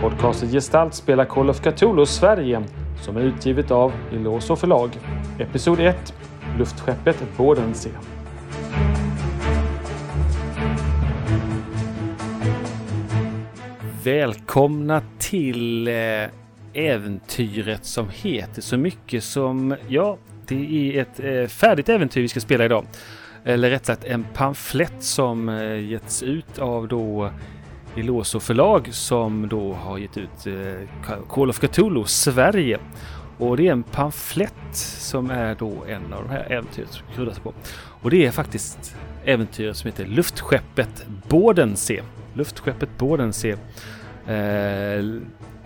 Podcasten Gestalt spelar Call of Cthulhu Sverige som är utgivet av Illoso förlag. Episod 1 Luftskeppet Bodensee. Välkomna till eh, äventyret som heter så mycket som, ja, det är ett eh, färdigt äventyr vi ska spela idag. Eller rätt sagt en pamflett som eh, getts ut av då Iloso förlag som då har gett ut eh, Call of Cthulhu Sverige. Och det är en pamflett som är då en av de här äventyren som grundar sig på. Och det är faktiskt äventyret som heter Luftskeppet Bodensee. Luftskeppet Bodensee. Eh,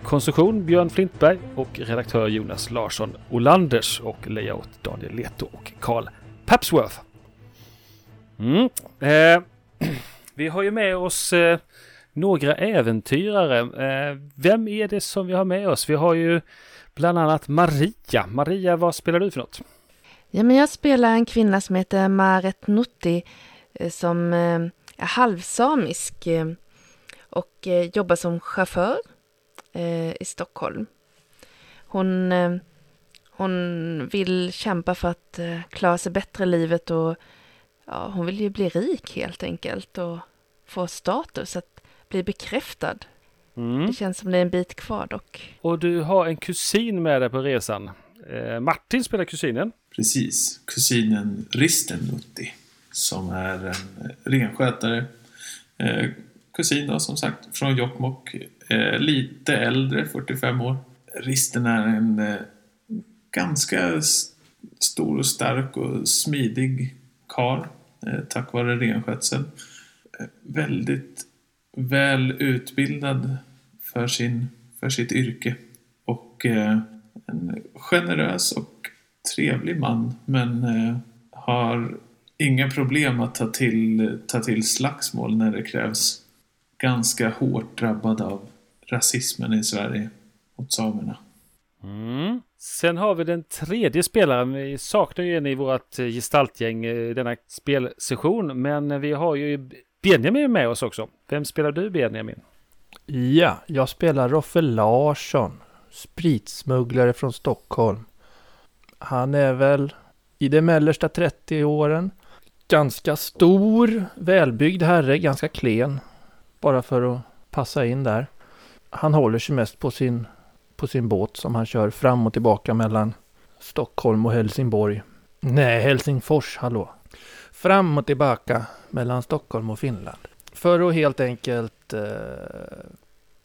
konstruktion Björn Flintberg och redaktör Jonas Larsson Olanders och layout Daniel Leto och Karl Papsworth. Mm. Eh, vi har ju med oss eh, några äventyrare. Eh, vem är det som vi har med oss? Vi har ju bland annat Maria. Maria, vad spelar du för något? Ja, men jag spelar en kvinna som heter Maret Nutti eh, som eh, är halvsamisk eh, och jobbar som chaufför i Stockholm. Hon, hon vill kämpa för att klara sig bättre i livet och ja, hon vill ju bli rik helt enkelt och få status, att bli bekräftad. Mm. Det känns som det är en bit kvar dock. Och du har en kusin med dig på resan. Eh, Martin spelar kusinen. Precis, kusinen Risten Nutti. Som är en renskötare. Eh, kusin då som sagt från Jokkmokk. Eh, lite äldre, 45 år. Risten är en eh, ganska stor och stark och smidig karl eh, tack vare renskötseln. Eh, väldigt väl utbildad för, sin, för sitt yrke. Och eh, en generös och trevlig man. Men eh, har inga problem att ta till, ta till slagsmål när det krävs. Ganska hårt drabbad av rasismen i Sverige mot samerna. Mm. Sen har vi den tredje spelaren. Vi saknar ju en i vårt gestaltgäng eh, denna spelsession. Men vi har ju Benjamin är med oss också. Vem spelar du Benjamin? Ja, jag spelar Roffe Larsson. Spritsmugglare från Stockholm. Han är väl i de mellersta 30 åren. Ganska stor, välbyggd herre, ganska klen. Bara för att passa in där. Han håller sig mest på sin på sin båt som han kör fram och tillbaka mellan Stockholm och Helsingborg. Nej, Helsingfors, hallå. Fram och tillbaka mellan Stockholm och Finland. För att helt enkelt eh,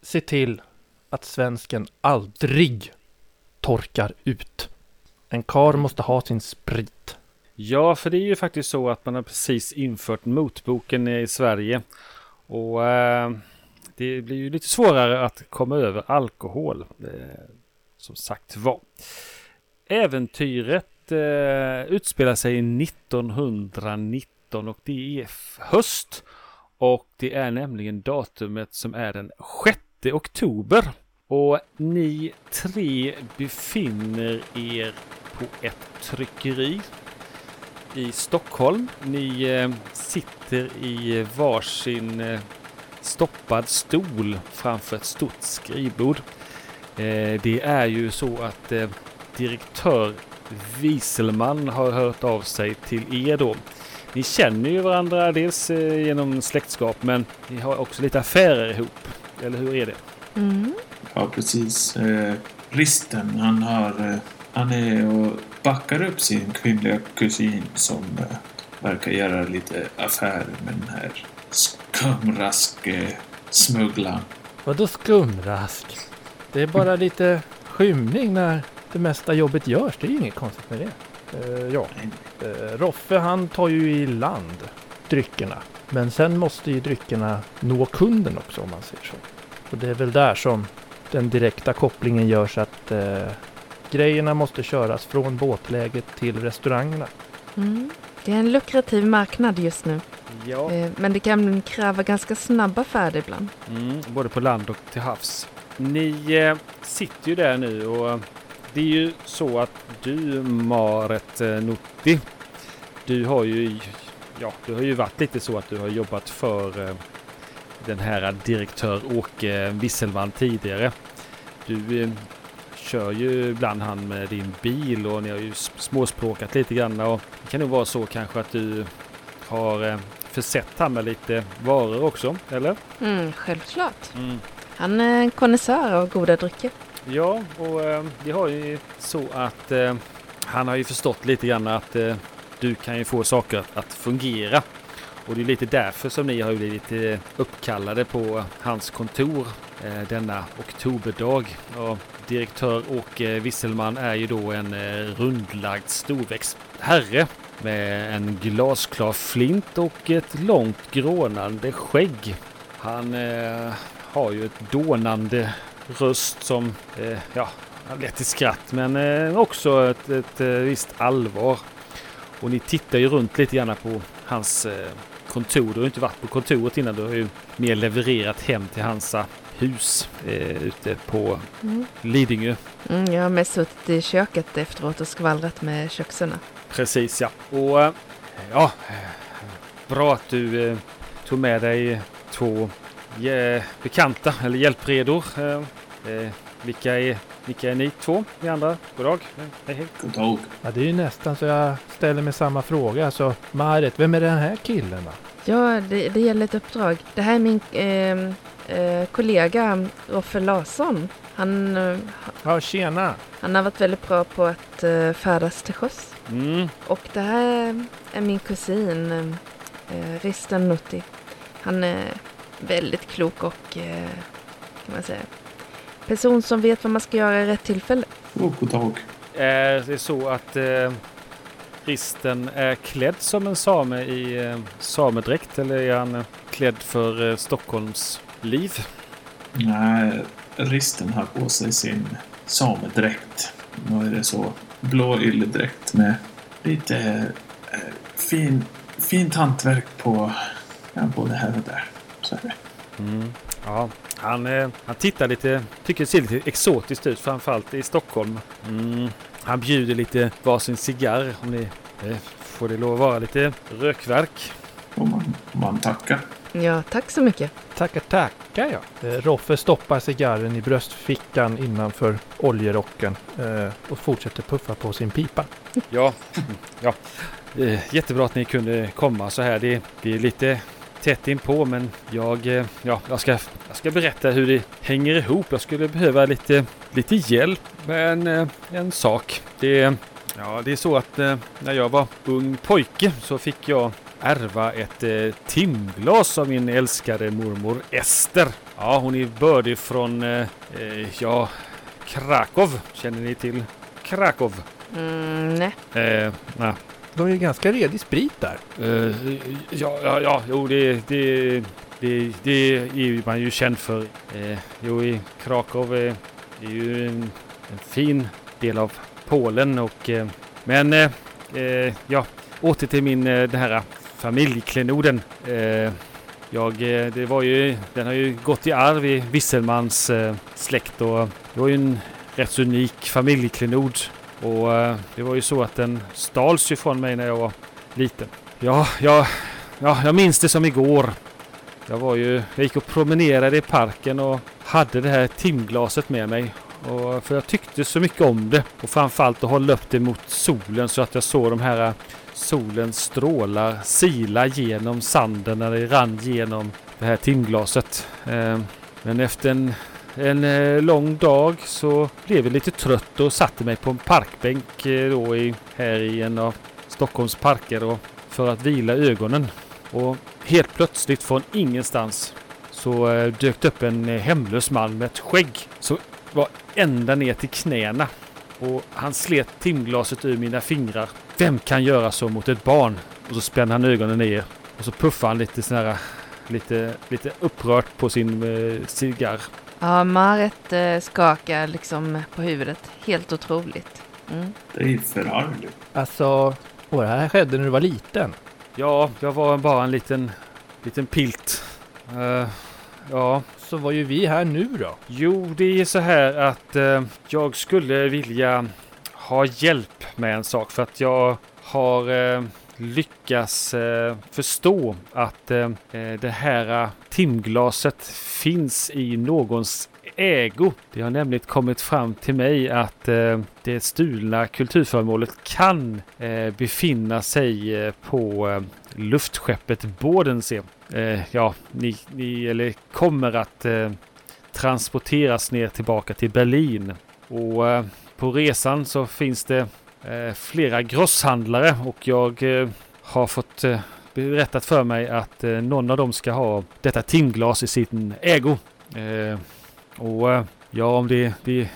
se till att svensken aldrig torkar ut. En kar måste ha sin sprit. Ja, för det är ju faktiskt så att man har precis infört motboken i Sverige. Och eh, det blir ju lite svårare att komma över alkohol. Eh, som sagt var. Äventyret eh, utspelar sig 1919 och det är höst. Och det är nämligen datumet som är den 6 oktober. Och ni tre befinner er på ett tryckeri i Stockholm. Ni eh, sitter i varsin eh, stoppad stol framför ett stort skrivbord. Eh, det är ju så att eh, direktör Wieselman har hört av sig till er då. Ni känner ju varandra dels eh, genom släktskap men ni har också lite affärer ihop. Eller hur är det? Mm. Ja, precis. Eh, Risten, han, har, eh, han är och backar upp sin kvinnliga kusin som eh, verkar göra lite affärer med den här skumrask-smugglaren. Vadå skumrask? Det är bara lite skymning när det mesta jobbet görs. Det är ju inget konstigt med det. Uh, ja, uh, Roffe han tar ju i land dryckerna. Men sen måste ju dryckerna nå kunden också om man säger så. Och det är väl där som den direkta kopplingen görs att uh, grejerna måste köras från båtläget till restaurangerna. Mm. Det är en lukrativ marknad just nu. Ja. Eh, men det kan kräva ganska snabba färder ibland. Mm, både på land och till havs. Ni eh, sitter ju där nu och det är ju så att du Maret eh, Nutti, du har ju, ja, du har ju varit lite så att du har jobbat för den här direktör Åke Wisselman tidigare. Du eh, kör ju ibland han med din bil och ni har ju småspråkat lite grann och det kan nog vara så kanske att du har eh, försett han med lite varor också, eller? Mm, självklart. Mm. Han är en konnässör av goda drycker. Ja, och eh, det har ju så att eh, han har ju förstått lite grann att eh, du kan ju få saker att fungera. Och det är lite därför som ni har blivit eh, uppkallade på hans kontor eh, denna oktoberdag. Och direktör Åke eh, Wisselman är ju då en eh, rundlagd storväxt herre med en glasklar flint och ett långt grånande skägg. Han eh, har ju ett dånande röst som eh, ja, lätt till skratt men eh, också ett, ett, ett visst allvar. Och ni tittar ju runt lite grann på hans eh, kontor. Du har inte varit på kontoret innan. Du har ju mer levererat hem till hans eh, hus eh, ute på mm. Lidingö. Mm, jag har mest suttit i köket efteråt och skvallrat med köksarna. Precis ja. Och eh, ja, bra att du eh, tog med dig två eh, bekanta eller hjälpredor. Eh, eh, vilka är, vilka är ni två? Ni andra? God dag. Hej hej. God dag. Ja, det är ju nästan så jag ställer mig samma fråga. Så Marit, vem är den här killen då? Ja, det, det gäller ett uppdrag. Det här är min eh, eh, kollega Roffe Larsson. Han, eh, ja, tjena. han har varit väldigt bra på att eh, färdas till sjöss. Mm. Och det här är min kusin eh, Risten Nutti. Han är väldigt klok och eh, kan man säga person som vet vad man ska göra i rätt tillfälle. Oh, god dag. Är det så att eh, Risten är klädd som en same i eh, samedräkt eller är han eh, klädd för eh, Stockholms liv? Nej, Risten har på sig sin samedräkt. Nu är det så blå ylledräkt med lite eh, fin, fint hantverk på ja, både här och där. Så. Mm. Ja, han, eh, han tittar lite, tycker det ser lite exotiskt ut, framförallt i Stockholm. Mm. Han bjuder lite varsin cigarr om ni eh, får det lov att vara lite rökverk. Och man, man tackar. Ja, tack så mycket. Tackar, tackar ja. Eh, Roffe stoppar cigarren i bröstfickan innanför oljerocken eh, och fortsätter puffa på sin pipa. Ja, ja. Eh, jättebra att ni kunde komma så här. Det, det är lite tätt inpå men jag, eh, ja, jag, ska, jag ska berätta hur det hänger ihop. Jag skulle behöva lite, lite hjälp med en, eh, en sak. Det, ja, det är så att eh, när jag var ung pojke så fick jag ärva ett timglas av min älskade mormor Ester. Ja, hon är bördig från, eh, ja, Krakow. Känner ni till Krakow? Mm, nej. Eh, nej. De är ganska redig sprit där. Uh, ja, ja, ja, jo det, det, det, det är man ju känd för. Uh, jo, i Krakow eh, är, är ju en, en, fin del av Polen och uh, men uh, ja, åter till min uh, den här familjeklenoden. jag, det var ju, den har ju gått i arv i Wisselmans släkt och det var ju en rätt så unik familjeklenod och eh, det var ju så att den stals ju från mig när jag var liten. Ja, jag, ja, jag minns det som igår. Jag var ju, jag gick och promenerade i parken och hade det här timglaset med mig. Och för jag tyckte så mycket om det. Och framförallt att hålla upp det mot solen så att jag såg de här eh, solens strålar sila genom sanden när det rann genom det här timglaset. Eh, men efter en en eh, lång dag så blev jag lite trött och satte mig på en parkbänk eh, då i, här i en av Stockholms parker och för att vila ögonen. Och helt plötsligt från ingenstans så eh, dök det upp en eh, hemlös man med ett skägg som var ända ner till knäna. Och han slet timglaset ur mina fingrar. Vem kan göra så mot ett barn? Och så spände han ögonen ner och så puffade han lite sån här lite, lite upprört på sin eh, cigarr. Ja, Maret eh, skakar liksom på huvudet. Helt otroligt. Mm. Det är förargligt. Alltså, och det här skedde när du var liten? Ja, jag var bara en liten, liten pilt. Uh, ja. Så var ju vi här nu då? Jo, det är så här att uh, jag skulle vilja ha hjälp med en sak för att jag har uh, lyckas eh, förstå att eh, eh det här eh, timglaset finns i någons ägo. Det har nämligen kommit fram till mig att eh, det stulna kulturföremålet kan eh, befinna sig eh, på eh, luftskeppet Bodensee. Eh, ja, ni, ni eller kommer att eh, transporteras ner tillbaka till Berlin. Och eh, på resan så finns det Eh, flera grosshandlare och jag eh, har fått eh, berättat för mig att någon av dem ska ha detta timglas i sin ägo. Och ja, om det, det,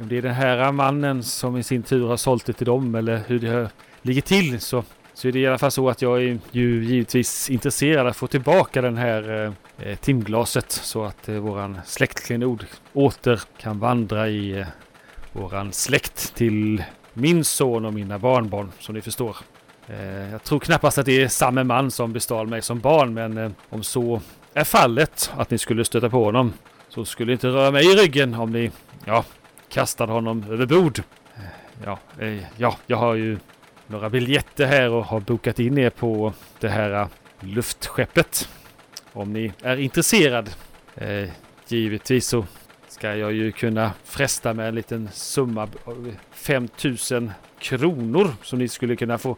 om det är den här mannen som i sin tur har sålt det till dem eller hur det ligger till så, så är det i alla fall så att jag är ju givetvis intresserad att få tillbaka den här eh timglaset så att eh, våran släktklenod åter kan vandra i eh, våran släkt till min son och mina barnbarn som ni förstår. Eh, jag tror knappast att det är samma man som bestal mig som barn men eh, om så är fallet att ni skulle stöta på honom så skulle inte röra mig i ryggen om ni, ja, kastade honom över bord. Eh, ja, ja, jag har ju några biljetter här och har bokat in er på det här luftskeppet. Om ni är intresserad. Eh, givetvis så ska jag ju kunna fresta med en liten summa 5000 kronor som ni skulle kunna få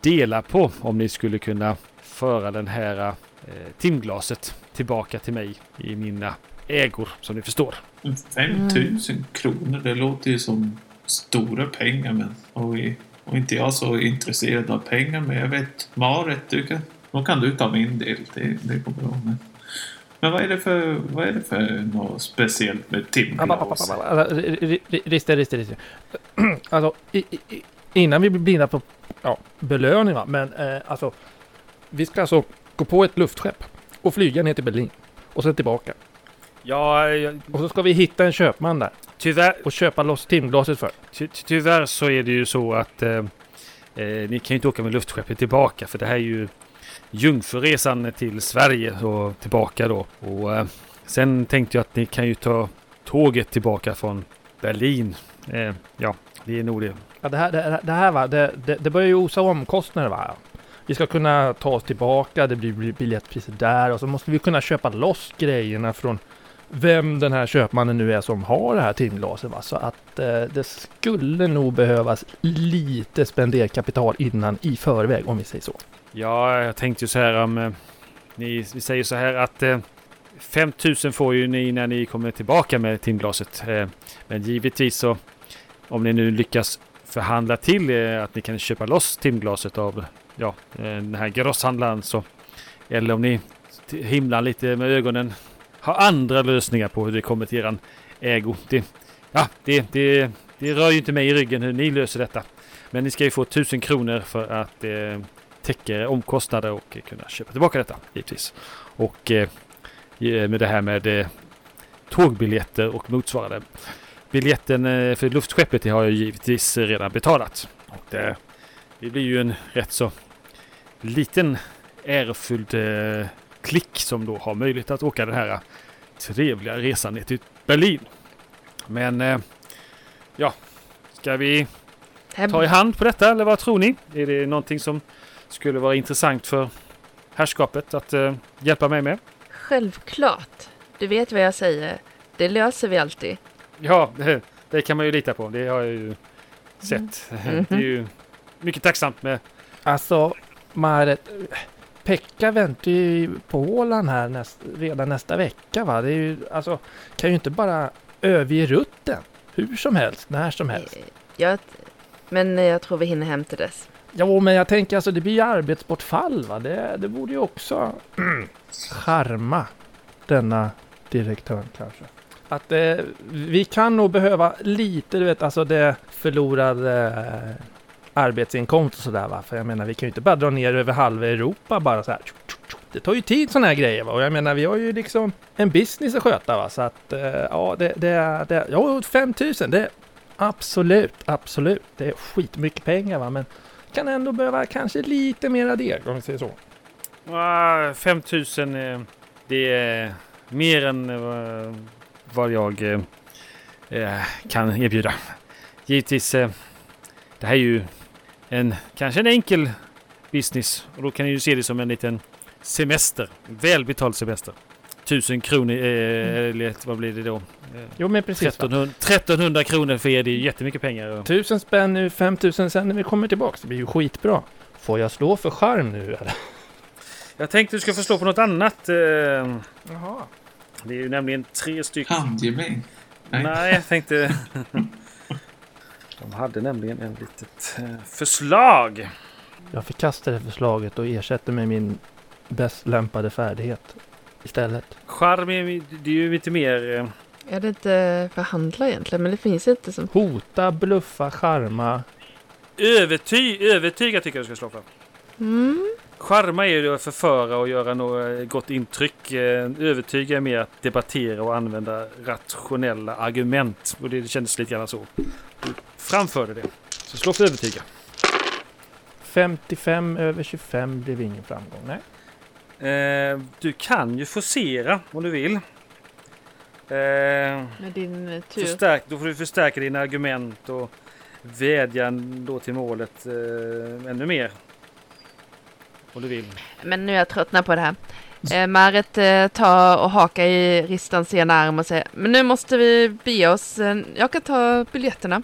dela på om ni skulle kunna föra den här eh, timglaset tillbaka till mig i mina ägor som ni förstår. 5000 mm. kronor, det låter ju som stora pengar men och, och inte jag så intresserad av pengar men jag vet Marit, du kan, då kan du ta min del. Det, det går bra. Men, men vad är det för, vad är det för något speciellt med timglas? Riste, riste, riste. Alltså, innan vi blir blinda på ja, belöning va. Men eh, alltså. Vi ska alltså gå på ett luftskepp och flyga ner till Berlin. Och sen tillbaka. Ja, jag... Och så ska vi hitta en köpman där. Tyvärr... Och köpa loss timglaset för. Ty tyvärr så är det ju så att eh, eh, ni kan ju inte åka med luftskeppet tillbaka för det här är ju jungfruresan till Sverige och tillbaka då. Och eh, sen tänkte jag att ni kan ju ta tåget tillbaka från Berlin. Eh, ja, det är nog det. Ja, det här, det, det här va, det, det, det börjar ju osa omkostnader va. Vi ska kunna ta oss tillbaka, det blir biljettpriser där och så måste vi kunna köpa loss grejerna från vem den här köpmannen nu är som har det här timglaset. Va? Så att eh, det skulle nog behövas lite spenderkapital innan i förväg om vi säger så. Ja, jag tänkte ju så här om eh, ni, vi säger så här att eh, 5000 får ju ni när ni kommer tillbaka med timglaset. Eh, men givetvis så om ni nu lyckas förhandla till eh, att ni kan köpa loss timglaset av ja, eh, den här grosshandlaren så eller om ni himlar lite med ögonen har andra lösningar på hur det kommer till eran ägo. Det, ja, det, det, det rör ju inte mig i ryggen hur ni löser detta. Men ni ska ju få 1000 kronor för att eh, täcka omkostnader och kunna köpa tillbaka detta givetvis. Och eh, med det här med eh, tågbiljetter och motsvarande. Biljetten eh, för luftskeppet har jag givetvis redan betalat. Och det, det blir ju en rätt så liten ärofylld eh, klick som då har möjlighet att åka den här trevliga resan ner till Berlin. Men eh, ja, ska vi ta i hand på detta eller vad tror ni? Är det någonting som skulle vara intressant för herrskapet att eh, hjälpa mig med? Självklart. Du vet vad jag säger. Det löser vi alltid. Ja, det, det kan man ju lita på. Det har jag ju sett. Mm. Det är ju mycket tacksamt med. Alltså, Marit, Pekka väntar ju på Åland här näst, redan nästa vecka va. Det är ju, alltså, kan ju inte bara överge rutten hur som helst, när som helst. Eh, ja, men jag tror vi hinner hem till dess. Jo, men jag tänker alltså det blir ju arbetsbortfall va. Det, det borde ju också charma denna direktör kanske. Att eh, vi kan nog behöva lite, du vet, alltså det förlorade eh, arbetsinkomst och sådär va. För jag menar, vi kan ju inte bara dra ner över halva Europa bara så här. Det tar ju tid sådana här grejer va. Och jag menar, vi har ju liksom en business att sköta va. Så att eh, ja, det, det, det, ja 5000 det absolut, absolut. Det är skitmycket pengar va. Men kan ändå behöva kanske lite mera deg om vi säger så. Uh, eh, 5000 det är mer än eh, vad jag eh, kan erbjuda. Givetvis, det här är ju en kanske en enkel business. Och då kan ni ju se det som en liten semester. Välbetald semester. Tusen kronor, eh, eller vad blir det då? Eh, Jo men precis. va? 1300, 1300 kronor för er, det är jättemycket pengar. Tusen spänn nu, 5000 sen när vi kommer tillbaks. Det blir ju skitbra. Får jag slå för charm nu eller? Jag tänkte du ska få slå på något annat. Eh, Jaha. det är ju nämligen tre stycken. Handgemäng. Nej. Nej, jag tänkte... De hade nämligen en litet eh, förslag. Jag förkastar det förslaget och ersätter med min bäst lämpade färdighet istället. Charm är, det är ju lite mer... eh, Är det inte förhandla egentligen? Men det finns inte som... Hota, bluffa, charma. Överty, övertyga tycker jag du ska slå för. Mm. Charma är ju att förföra och göra något gott intryck. Eh, Övertyga är mer att debattera och använda rationella argument. Och det kändes lite grann så. Du framförde det. Så slå för övertyga. 55 över 25 blev ingen framgång. Nej. Eh, du kan ju forcera om du vill. Eh, Med din eh, tur. förstärk, då får du förstärka dina argument och vädjan då till målet eh, ännu mer. Om du vill. Men nu är jag tröttnad på det här. Eh, Marit eh, tar och hakar i Ristans ena arm och säger Men nu måste vi bege oss. Eh, Jag kan ta biljetterna.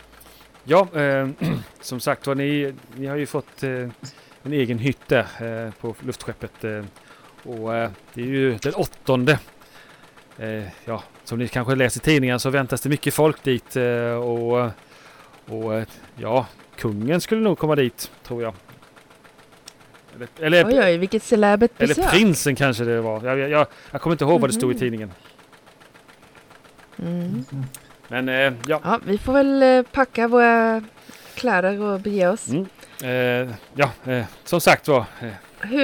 Ja, eh, som sagt var, ni, ni har ju fått eh, en egen hytt där eh, på luftskeppet. Eh, och det är ju den åttonde. Ja, som ni kanske läser i tidningen så väntas det mycket folk dit. Och och ja, kungen skulle nog komma dit, tror jag. Eller, eller, Oj, oj, vilket celebert eller besök. prinsen kanske det var. Jag, jag, jag, kommer inte ihåg vad det stod i Mhm. tidningen. Mm. Men eh, ja. Ja, vi får väl eh, packa våra kläder och bege oss. Mm. Eh, ja, eh, som sagt var. Eh, Hur,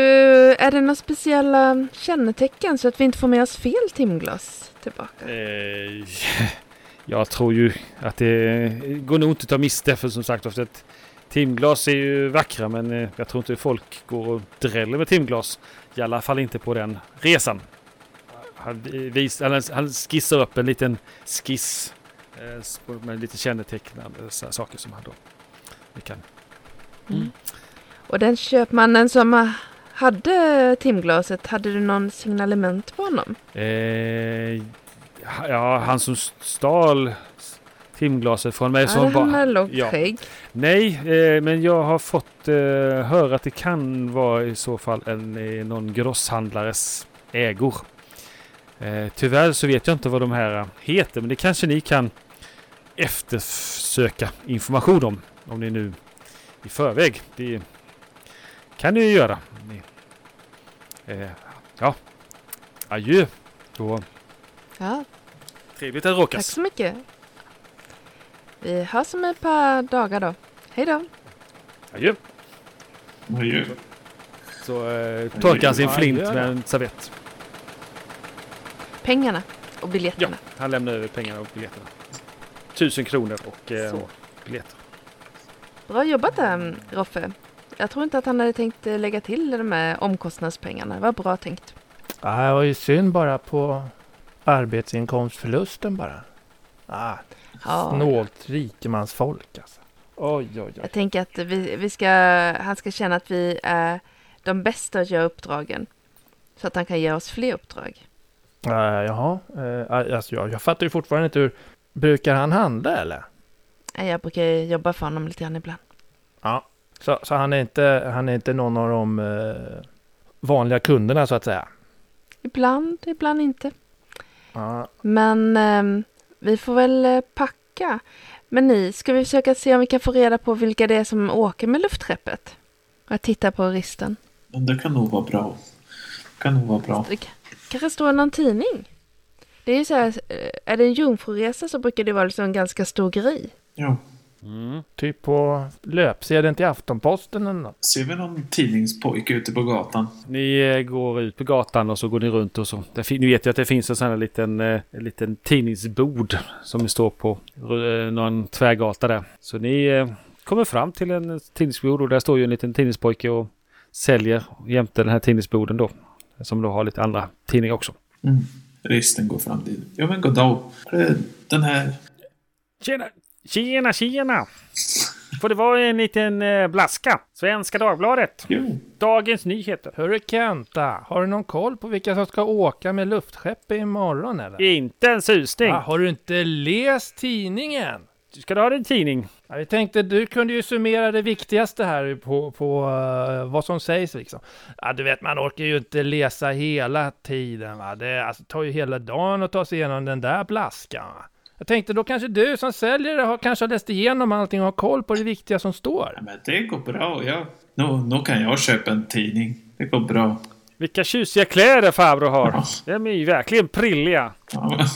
är det några speciella kännetecken så att vi inte får med oss fel timglas tillbaka? Eh, jag tror ju att det går nog inte att ta miste för som sagt ett timglas är ju vackra men eh, jag tror inte folk går och dräller med timglas. I alla fall inte på den resan. Han, eh, vis, han, han skissar upp en liten skiss eh, med lite kännetecknande saker som han då vi kan. Mm. Och den köpmannen som hade timglaset, hade du någon signalement på honom? Eh, ja, han som stal timglaset från mig. Ja, som han bara- hade långt ja. skägg. Nej, eh, men jag har fått eh, höra att det kan vara i så fall en, eh, någon grosshandlares ägor. Eh, tyvärr så vet jag inte vad de här heter, men det kanske ni kan eftersöka information om. Om ni nu i förväg. Det kan ni ju göra. Eh, ja, adjö. Då, Ja, trevligt att tack råkas. så mycket. Vi hörs om ett par dagar då. Hej då. Adjö. Adjö. Så eh, torkar han sin flint med en servett. Pengarna och Ja, biljetterna. han lämnar över pengarna och biljetterna. Tusen kronor och eh, biljetter. Bra jobbat där, mm, Roffe. Jag tror inte att han hade tänkt eh, lägga till de här omkostnadspengarna. Det var bra tänkt. Ah, det var ju synd bara på arbetsinkomstförlusten bara. Ah, Ja. snålt rikemansfolk alltså. Oj, oj, oj. Jag tänker att vi, vi ska, han ska känna att vi är de bästa att göra uppdragen. Så att han kan ge oss fler uppdrag. Uh, jaha, uh, alltså, jag, jag fattar ju fortfarande inte hur... Brukar han handla eller? Nej, Jag brukar jobba för honom lite grann ibland. Ja. Så, så han, är inte, han är inte någon av de eh, vanliga kunderna så att säga? Ibland, ibland inte. Ja, Men ehm, vi får väl eh, packa. Men ni, ska vi försöka se om vi kan få reda på vilka det är som åker med luftskeppet? Och jag tittar på risten. Det kan nog vara bra. kan nog vara bra. Det kanske står någon tidning. Det är ju så här, eh, är det en jungfruresa så brukar det vara liksom en ganska stor grej. Ja. Mm. typ på löpsedeln till Aftonposten eller något. Ser vi någon tidningspojke ute på gatan? Ni eh, går ut på gatan och så går ni runt och så. Fin- ni vet ju att det finns en sån här liten, eh, en liten tidningsbod som står på eh, någon tvärgata där. Så ni kommer fram till en tidningsbod och där står ju en liten tidningspojke och säljer jämte den här tidningsboden då. Som då har lite andra tidningar också. Mm. Risten går fram dit. Ja men goddag. Den här... Tjena! Tjena, tjena! För det var en liten eh, blaska. Svenska Dagbladet. Jo, Dagens Nyheter. Hörru Kenta, har du någon koll på vilka som ska åka med luftskepp imorgon eller? Inte en susning. Ah, har du inte läst tidningen? Ska du ha din tidning? Ja, vi tänkte du kunde ju summera det viktigaste här på, på eh, vad som sägs liksom. Ja, du vet, man orkar ju inte läsa hela tiden. Va? Det alltså, tar ju hela dagen att ta sig igenom den där blaskan. Va? Jag tänkte då kanske du som säljer har kanske har läst igenom allting och har koll på det viktiga som står. ja, men det går bra. Ja. Nu, nu kan jag köpa en tidning. Det går bra. Vilka tjusiga kläder farbror har. Ja. De är ju verkligen prilliga. Ja, men,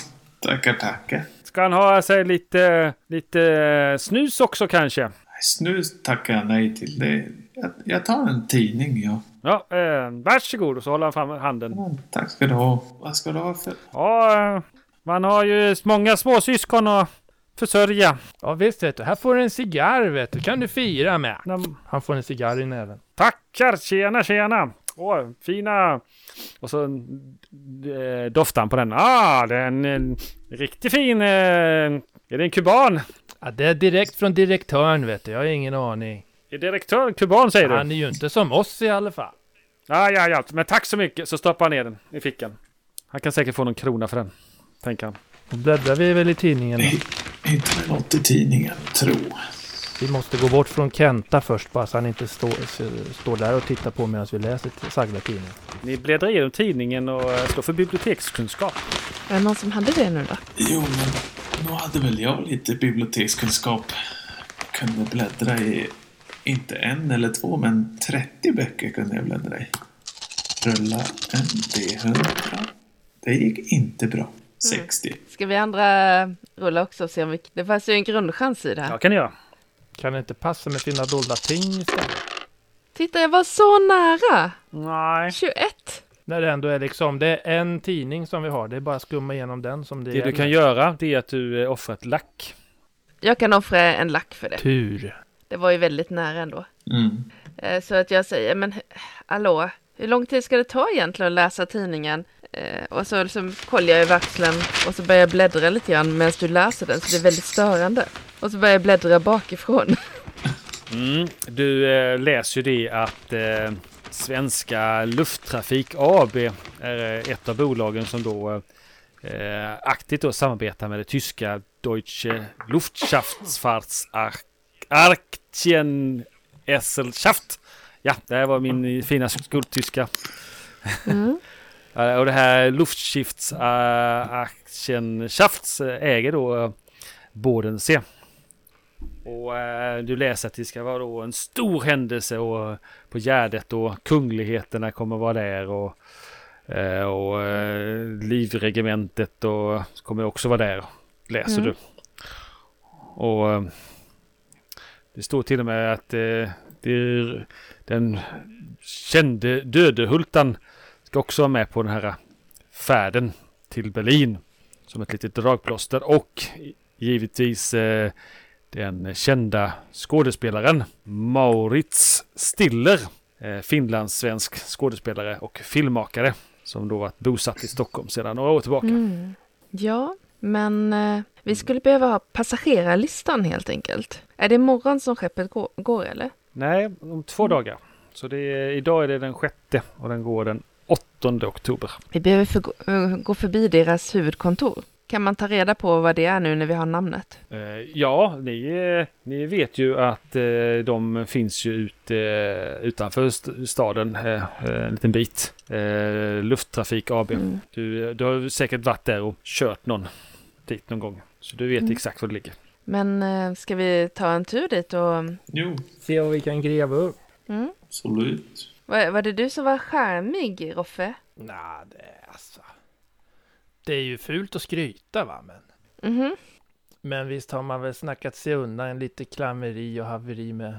tackar, tackar. Ska han ha sig lite, lite eh, snus också kanske? Nej, Snus tackar jag nej till. Det, jag, jag tar en tidning, ja. Ja, eh, varsågod. Och så håller han fram handen. Ja, Tack ska du ha. Vad ska du ha för... Ja, eh, man har ju många småsyskon att försörja. Ja visst vet du, här får du en cigarr vet du, kan du fira med. Han får en cigarr i näven. Tackar, tjena, tjena. Åh, fina. Och så eh, doftar på den. Ah, det är en, en riktigt fin. Eh, är det en kuban? Ja, det är direkt från direktören vet du, jag har ingen aning. Är direktör kuban säger du? Han är ju inte som oss i alla fall. Ja, ja, ja. Men tack så mycket. Så stoppar han ner den i fickan. Han kan säkert få någon krona för den. Tänker han. Då bläddrar vi väl i tidningen. med något i tidningen, tro. Vi måste gå bort från Kenta först bara så han inte står, står där och tittar på medan vi läser sagda tidningen. Ni bläddrar igenom tidningen och eh, står för bibliotekskunskap. Är det någon som hade det nu då? Jo, men nu hade väl jag lite bibliotekskunskap. Kunde bläddra i inte en eller två, men 30 böcker kunde jag bläddra i. Rulla en D100. Det gick inte bra. 60. Ska vi andra rulla också och se om vi... Det fanns ju en grundchans i det här. Ja, kan göra. Kan det inte passa med sina dolda ting istället? Titta, jag var så nära! Nej. 21! När det ändå är liksom, det är en tidning som vi har, det är bara att skumma igenom den som det, Det du gäller. kan göra det är att du eh, offrar ett lack. Jag kan offra en lack för det. Tur. Det var ju väldigt nära ändå. Mm. Eh, Så att jag säger, men hallå, hur lång tid ska det ta egentligen att läsa tidningen? Eh, Och så liksom kollar jag över axeln och så börjar jag bläddra lite grann medan du läser den, så det är väldigt störande. Och så börjar jag bläddra bakifrån. Mm. Du eh, läser ju det att eh, Svenska Lufttrafik AB är eh, ett av bolagen som då eh, aktivt då samarbetar med det tyska Deutsche Luftschaftsfahrtsaktien Ja, det här var min fina skoltyska. Mm. Eh, Och det här Luftschiftsaktienschafts äger då eh, Bodensee. Och eh, du läser att det ska vara då en stor händelse och på Gärdet och kungligheterna kommer vara där och, eh, och eh, livregementet och kommer också vara där. Läser Mm. du. Och eh, det står till och med att eh, det är den kände Dödehultan ska också vara med på den här färden till Berlin som ett litet dragplåster och givetvis eh, den kända skådespelaren Maurits Stiller, eh, finlandssvensk skådespelare och filmmakare som då varit bosatt i Stockholm sedan några år tillbaka. Mm. Ja, men eh, vi skulle behöva ha passagerarlistan helt enkelt. Är det imorgon som skeppet går, går eller? Nej, om två dagar. Så det är, idag är det den sjätte och den går den 8 oktober. Vi behöver för, eh, gå förbi deras huvudkontor. Kan man ta reda på vad det är nu när vi har namnet? Eh, ja, ni, eh, ni vet ju att eh, de finns ju eh, utanför st- staden en liten bit. Eh, Lufttrafik AB. Mm. Du, du har säkert varit där och kört någon dit någon gång. Så du vet Mm. exakt var det ligger. Men eh, ska vi ta en tur dit och... Jo, Se vad vi kan gräva upp. Mm? absolut. Var, var det du som var charmig, Roffe? Nej, det är alltså... Det är ju fult att skryta va, men... Mhm. Men visst har man väl snackat sig undan en lite klammeri och haveri med,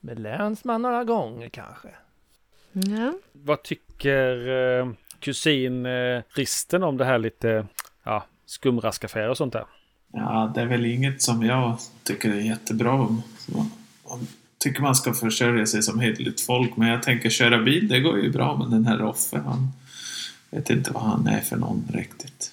med länsman några gånger kanske. Ja. Vad tycker eh, kusin eh, Risten om det här lite ja, skumraskaffärer och sånt där? Ja, det är väl inget som jag tycker är jättebra om. Så man tycker man ska försörja sig som hederligt folk, men jag tänker köra bil, det går ju bra, men den här Roffe, han vet inte vad han är för någon riktigt.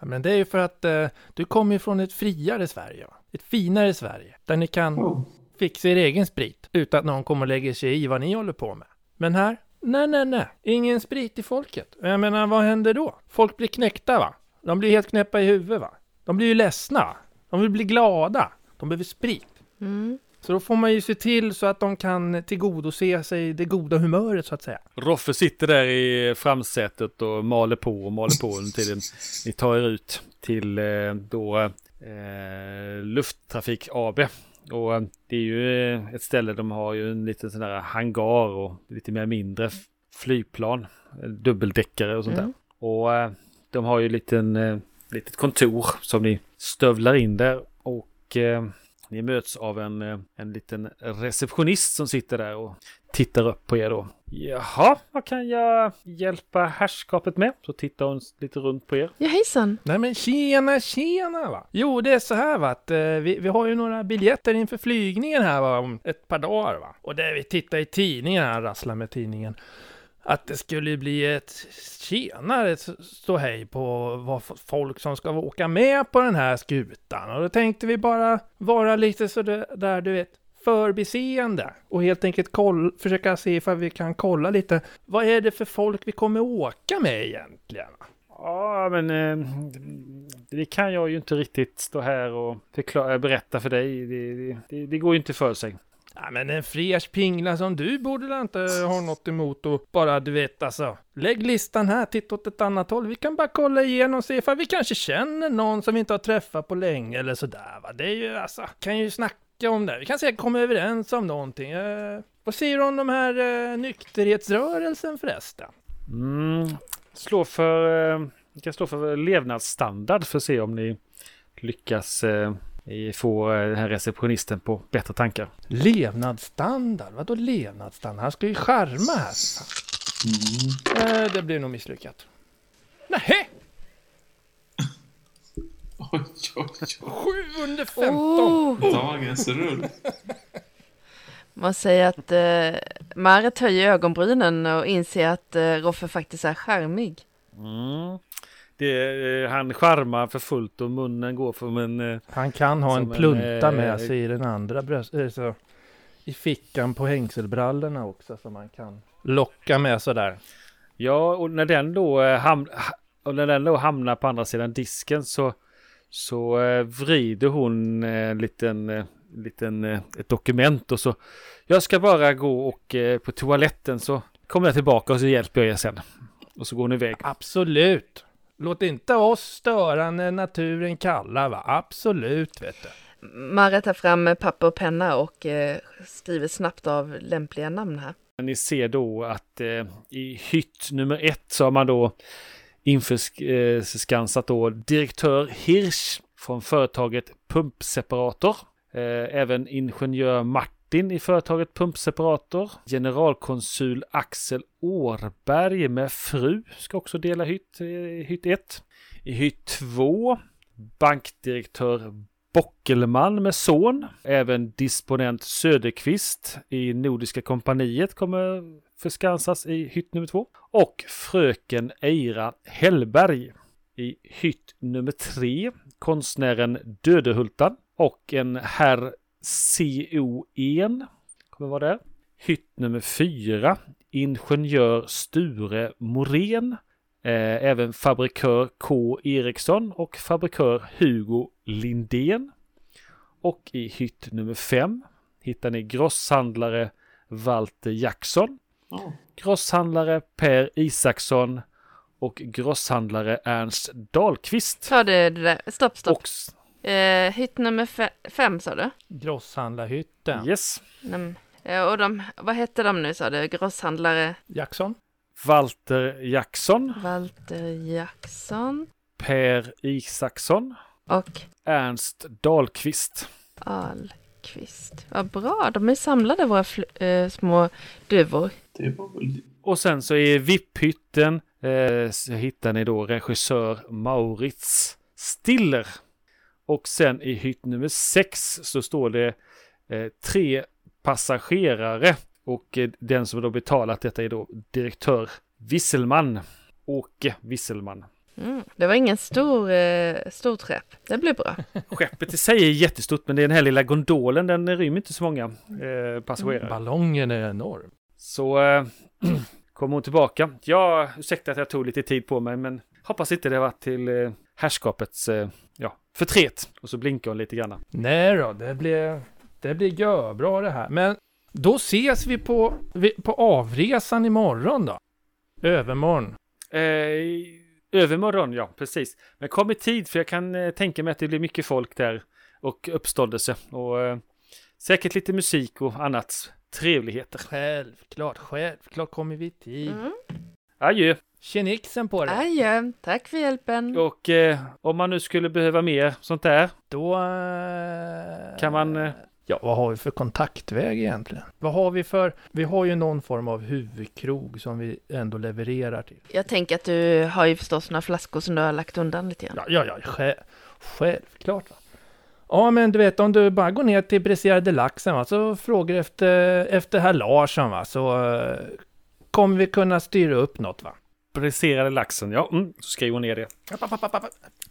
Ja, men det är ju för att eh, du kommer ju från ett friare Sverige. Ett finare Sverige. Där ni kan Oh, fixa er egen sprit utan att någon kommer och lägger sig i vad ni håller på med. Men här, nej, nej, nej, ingen sprit i folket. Jag menar, vad händer då? Folk blir knäckta va? De blir helt knäppa i huvudet va? De blir ju ledsna? De vill bli glada. De behöver sprit. Mm. Så då får man ju se till så att de kan tillgodose sig det goda humöret så att säga. Roffe sitter där i framsätet och maler på och maler på under tiden ni tar er ut till eh, då eh, Lufttrafik AB. Och eh, det är ju eh, ett ställe de har ju en liten sån där hangar och lite mer mindre flygplan, dubbeldäckare och sånt Mm. där. Och de har ju en liten, litet kontor som ni stövlar in där och ni möts av en, eh, en liten receptionist som sitter där och tittar upp på er då. Jaha, vad kan jag hjälpa herrskapet med? Så tittar hon lite runt på er. Ja, hejsan. Nej men tjena, tjena va! Jo, det är så här va, att eh, vi, vi har ju några biljetter inför flygningen här va, om ett par dagar va. Och där vi tittar i tidningen här, rasslar med tidningen. Att det skulle bli ett tjenare stå hej på vad folk som ska åka med på den här skutan. Och då tänkte vi bara vara lite så där, du vet, förbiseende. Och helt enkelt koll, försöka se ifall vi kan kolla lite. Vad är det för folk vi kommer åka med egentligen? Ja, men eh, det kan jag ju inte riktigt stå här och förklara, berätta för dig. Det, det, det, det går ju inte för sig. Ja, men en fräsch pingla som du borde väl inte ha något emot och bara du vet alltså. Lägg listan här, titta åt ett annat håll. Vi kan bara kolla igenom och se ifall vi kanske känner någon som vi inte har träffat på länge eller sådär va. Det är ju alltså, kan ju snacka om det. Vi kan säkert komma överens om någonting. Eh, vad säger du om de här eh, nykterhetsrörelsen förresten? Mm, slå för, eh, ni kan slå för levnadsstandard för att se om ni lyckas eh, få eh, den här receptionisten på bättre tankar. Levnadsstandard? Vadå levnadsstandard? Han ska ju charma här. Mm. Eh, det blir nog misslyckat. Nähä! Oj, oj, oj. Sju under 15! Oh, Dagens rull. man säger att eh, Marit höjer ögonbrynen och inser att eh, Roffe faktiskt är charmig. Mm. Det, eh, han charmar för fullt och munnen går för en... Eh, Han kan ha en Som en, plunta eh, med sig i den andra bröst... så, I fickan på hängselbrallorna också som man kan locka med sådär. ja, och när den då, ham, ha- och när den då hamnar på andra sidan disken så, så vrider hon en liten, liten, ett dokument och så jag ska bara gå och på toaletten så kommer jag tillbaka och så hjälper jag er sen. Och så går hon iväg. Absolut! Låt inte oss störa när naturen kallar va? Absolut vet du. Marit tar fram eh, papper och penna och eh, skriver snabbt av lämpliga namn här. Ni ser då att eh, i hytt nummer ett så har man då införskansat då direktör Hirsch från företaget Pumpseparator. Eh, även ingenjör Martin i företaget Pumpseparator. Generalkonsul Axel Årberg med fru ska också dela hytt, eh, hytt 1. I hytt 2 bankdirektör Bockelman med son. Även disponent Söderqvist i Nordiska kompaniet kommer förskansas i hytt nummer 2. Och fröken Eira Hellberg i hytt nummer 3, Konstnären Dödehultan och en herr CO En kommer vara där. Hytt nummer fyra. Ingenjör Sture Morén. Eh, även fabrikör K. Eriksson och fabrikör Hugo Lindén. Och i hytt nummer fem hittar ni grosshandlare Walter Jackson, Ja. grosshandlare Per Isaksson och grosshandlare Ernst Dahlqvist. Ta det, det där. Stopp, stopp. Och, Eh, hytt nummer fe- fem sa du? Grosshandlarhytten. yes, Mm. Eh, och de, vad hette de nu sa du? Grosshandlare Jackson. Walter Jackson, Walter Jackson Per Isaksson, och Ernst Dahlqvist. Ahlqvist. Vad bra, de är samlade våra eh, små duvor. Det var väl... Och sen så i VIP-hytten eh, hittar ni då regissör Maurits Stiller. Och sen i hytt nummer sex så står det eh, tre passagerare. Och eh, den som då betalat detta är då direktör Wisselman. Åke Wisselman. Mm. Det var ingen stor, eh, stor träff. Det blir bra. Skeppet i sig är jättestort, men det är den här lilla gondolen, den rymmer inte så många eh, passagerare. Ballongen är enorm. Så eh, kommer hon tillbaka. Ja, ursäkta att jag tog lite tid på mig, men hoppas inte det var till eh, herrskapets eh, ja, förtret. Och så blinkar hon lite grann. Nej då, det blir, det blir görbra det här. Men då ses vi på, på avresan imorgon då. Övermorgon. Eh, övermorgon, ja, precis. Men kom i tid, för jag kan eh, tänka mig att det blir mycket folk där. Och uppståndelse. Och eh, säkert lite musik och annat trevligheter. Självklart, självklart kommer vi i tid. Mm. Adjö! Tjenixen på dig. Adjö, tack för hjälpen. Och eh, om man nu skulle behöva mer sånt där, Då... eh, Kan man, eh, Ja, vad har vi för kontaktväg egentligen? Vad har vi för... Vi har ju någon form av huvudkrog som vi ändå levererar till. Jag tänker att du har ju förstås några flaskor som du har lagt undan lite grann. Ja, ja, ja själv, självklart. Va? Ja, men du vet om du bara går ner till Bresserade laxen va, så frågar efter, efter herr Larsson va, så eh, kommer vi kunna styra upp något va. Briserade laxen, ja, mm, så skriver hon ner det.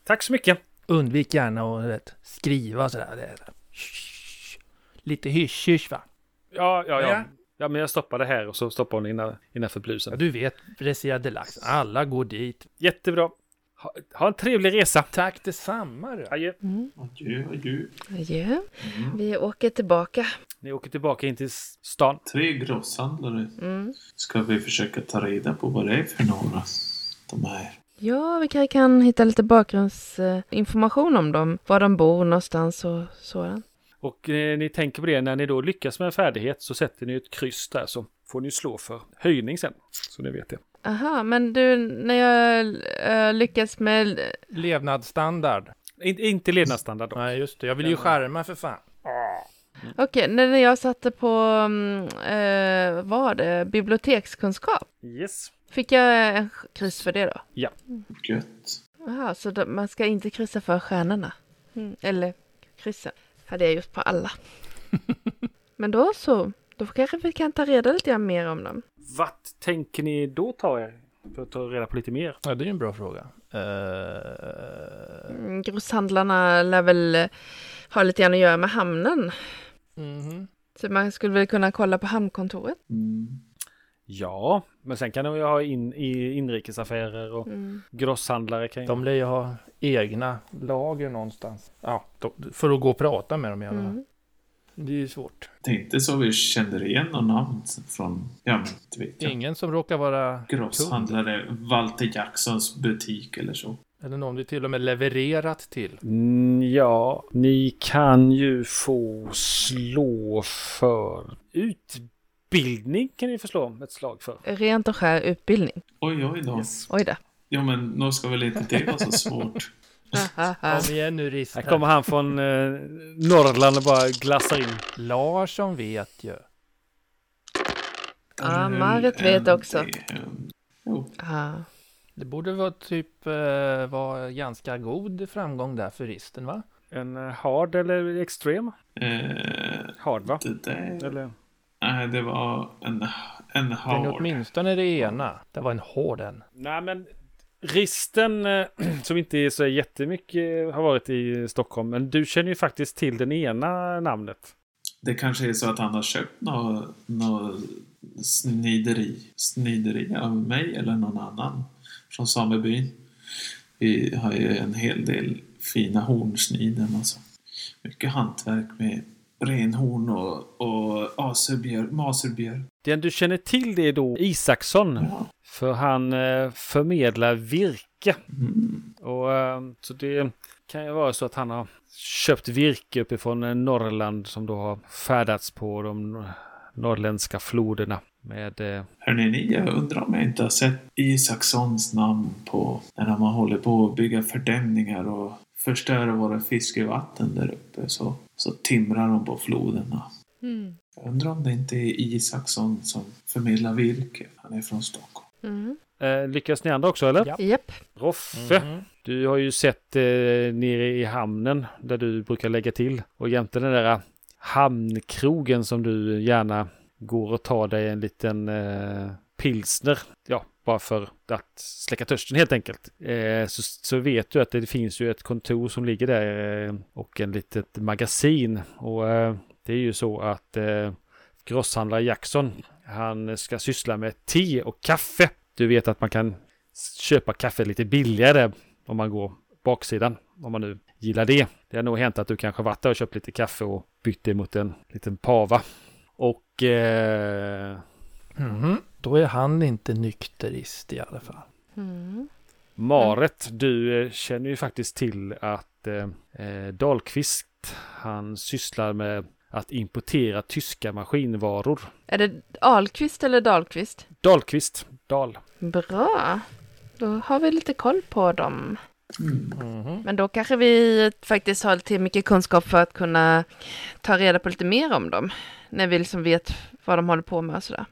Tack så mycket! Undvik gärna att vet, skriva sådär. Det, lite hysch-hysch va. Ja, ja, Ja. ja. Ja, men jag stoppar det här och så stoppar hon innan, innanför Ja, blusen. du vet, Bresserade laxen, alla går dit. Jättebra. Ha, ha en trevlig resa. Tack detsamma. Adjö. Mm. Adjö, adjö. Adjö. Mm. Vi åker tillbaka. Ni åker tillbaka in till stan. Tre grosshandlare. Mm. Ska vi försöka ta reda på vad det är för några de är? Ja, vi kanske kan hitta lite bakgrundsinformation om dem. Var de bor någonstans och sådant. Och eh, ni tänker på det, när ni då lyckas med en färdighet så sätter ni ett kryss där så får ni slå för höjning sen. Så ni vet det. Aha, men du, när jag äh, lyckas med... Levnadsstandard. In, inte levnadsstandard då. Nej, just det. Jag vill ju skärma för fan. Okej, när jag satte på, mm, eh, vad var det, bibliotekskunskap. Yes. Fick jag en kryss för det då? Gött. Jaha, så då, man ska inte kryssa för stjärnorna? Mm, eller kryssen. Hade jag gjort på alla. Men då så. Då kanske vi kan ta reda lite mer om dem. Vart tänker ni då ta er? För att ta reda på lite mer. Ja, det är ju en bra fråga. Uh... Grosshandlarna lär väl eh, ha lite grann att göra med hamnen. Mhm. Så man skulle väl kunna kolla på hamnkontoret. Mm. Ja, men sen kan de ju ha in, i inrikesaffärer och Mm. grosshandlare kan. De lär ju ha egna lager någonstans. Ja, för att gå och prata med dem i alla fall. Mm. Det är ju svårt. Det är inte så vi känner igen någon namn från, ja men vet jag. Ingen som råkar vara. Grosshandlare Walter Jacksons butik eller så. Eller någon vi till och med levererat till. Mm, ja, ni kan ju få slå för utbildning kan ni få slå ett slag för. Rent och skär utbildning. Oj, oj då. Oj då. Ja, men nog ska väl inte det vara så svårt? Kom igen nu Här Rister. kommer han från eh, Norrland och bara glassar in. Larsson vet ju. Ja, Marit vet också. LDM. Det borde vara typ eh, vara ganska god framgång där för Risten va? En eh, hard eller extrem? eh, Hard va? det där... Eller? Nej, det var en, en är hard. åtminstone det ena. Det var en hård en. Nej men Risten eh, som inte är så jättemycket har varit i Stockholm. Men du känner ju faktiskt till den ena namnet. Det kanske är så att han har köpt något nå snideri, snideri av mig eller någon annan från samebyn. Vi har ju en hel del fina hornsniden alltså. Mycket hantverk med renhorn och, och maserbjörk. Den du känner till det är då Isaksson. Ja. För han eh, förmedlar virke. Mm. Och, eh, så det kan ju vara så att han har köpt virke uppifrån eh, Norrland som då har färdats på de norrländska floderna. Med, eh, Hörrni ni, jag undrar om jag inte har sett Isakssons namn på när har hållit på att bygga fördämningar och förstöra våra fiskevatten där uppe så, så timrar de på floderna. Mm. Jag undrar om det inte är Isaksson som förmedlar virke. Han är från Stockholm. Mm. eh, lyckas ni andra också eller? Ja. Japp. Roffe, Mhm. du har ju sett eh, nere i hamnen där du brukar lägga till. Och jämte den där hamnkrogen som du gärna går och tar dig en liten eh, pilsner. Ja, bara för att släcka törsten helt enkelt. Eh, så, så vet du att det finns ju ett kontor som ligger där eh, och en litet magasin. Och eh, det är ju så att eh, grosshandlare Jackson, han ska syssla med te och kaffe. Du vet att man kan köpa kaffe lite billigare om man går baksidan, om man nu gillar det. Det har nog hänt att du kanske varit där och köpt lite kaffe och bytt det mot en liten pava. Mhm. Då är han inte nykterist i alla fall. Mm. Maret, du eh, känner ju faktiskt till att eh, eh, Dahlqvist, han sysslar med att importera tyska maskinvaror. Är det Ahlqvist eller Dahlqvist? Dahlqvist, Dal. Bra. Då har vi lite koll på dem. Mm. Men då kanske vi faktiskt har lite mycket kunskap för att kunna ta reda på lite mer om dem. När vi liksom vet vad de håller på med och sådär.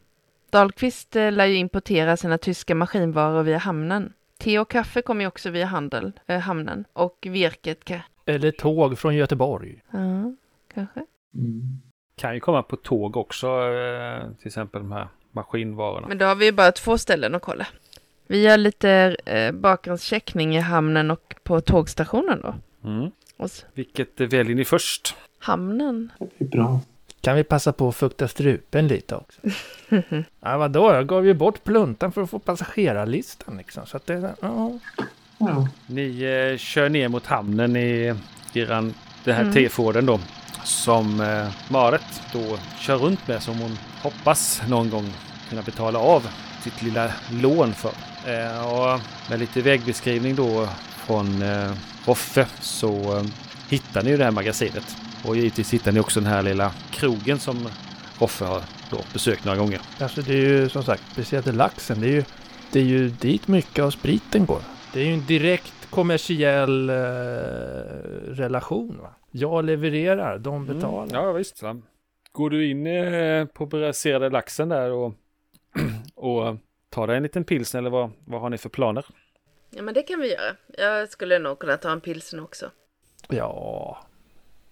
Dahlqvist eh, lär ju importera sina tyska maskinvaror via hamnen. Te och kaffe kommer ju också via handel, eh, hamnen. Och virket, Eller tåg från Göteborg. ja, kanske. Mm. Kan ju komma på tåg också, eh, till exempel de här maskinvarorna. Men då har vi ju bara två ställen att kolla. Vi gör lite eh, bakgrundscheckning i hamnen och på tågstationen då. Mm. Och s- Vilket eh, väljer ni först? hamnen. Det är bra. Kan vi passa på att fukta strupen lite också? ja, vadå? Jag gav ju bort pluntan för att få passagerarlistan liksom. Så att det, ja. Ja. Ni eh, kör ner mot hamnen i eran, den här Mm. T-Forden då. Som eh, Maret då kör runt med som hon hoppas någon gång kunna betala av sitt lilla lån för. Eh, och med lite vägbeskrivning då från eh, Roffe så eh, hittar ni ju det här magasinet. Och givetvis hittar ni också den här lilla krogen som Roffe har då besökt några gånger. Alltså det är ju som sagt, speciellt laxen. Det är ju, det är ju dit mycket av spriten går. Det är ju en direkt kommersiell eh, relation. Va? Jag levererar, de betalar. Mm, ja visst. Går du in eh, på braserade laxen där och, och tar dig en liten pilsner eller vad, vad har ni för planer? Ja, men det kan vi göra. Jag skulle nog kunna ta en pilsen också. Ja,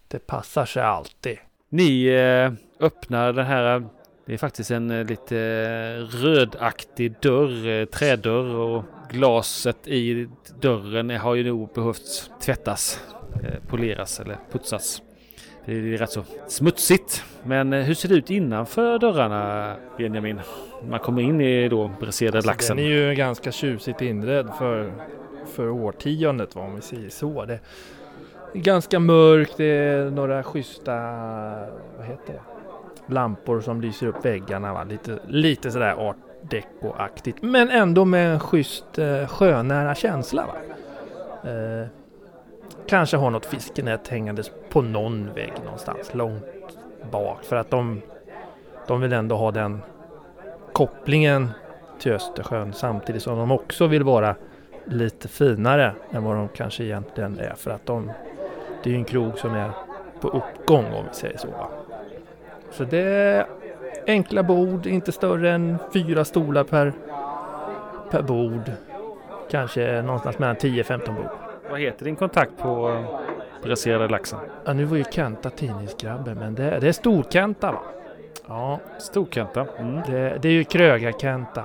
det passar sig alltid. Ni eh, öppnar den här, det är faktiskt en eh, lite rödaktig dörr, eh, trädörr och glaset i dörren har ju nog behövt tvättas, eh, poleras eller putsas. Det är rätt så smutsigt. Men eh, hur ser det ut innanför dörrarna Benjamin? Man kommer in i då braserade Alltså, laxen. Den är ju ganska tjusigt inredd för, för årtiondet om vi säger så. Det är ganska mörkt, det är några schyssta, vad heter det? Lampor som lyser upp väggarna. Va? Lite, lite sådär art deco-aktigt. Men ändå med en schysst eh, sjönära känsla. Va? Eh, kanske har något fiskenät hängandes på någon vägg någonstans långt bak. För att de, de vill ändå ha den kopplingen till Östersjön samtidigt som de också vill vara lite finare än vad de kanske egentligen är för att de det är ju en krog som är på uppgång om vi säger så. Så det är enkla bord, inte större än fyra stolar per, per bord. Kanske någonstans mellan 10-15 bord. Vad heter din kontakt på eh, braserade laxen? Ja, nu var ju Kenta tidningsgrabbe men det, det är Stor-Kenta va? Ja, Storkanta. Mm. det, det är ju Krögar-Kenta.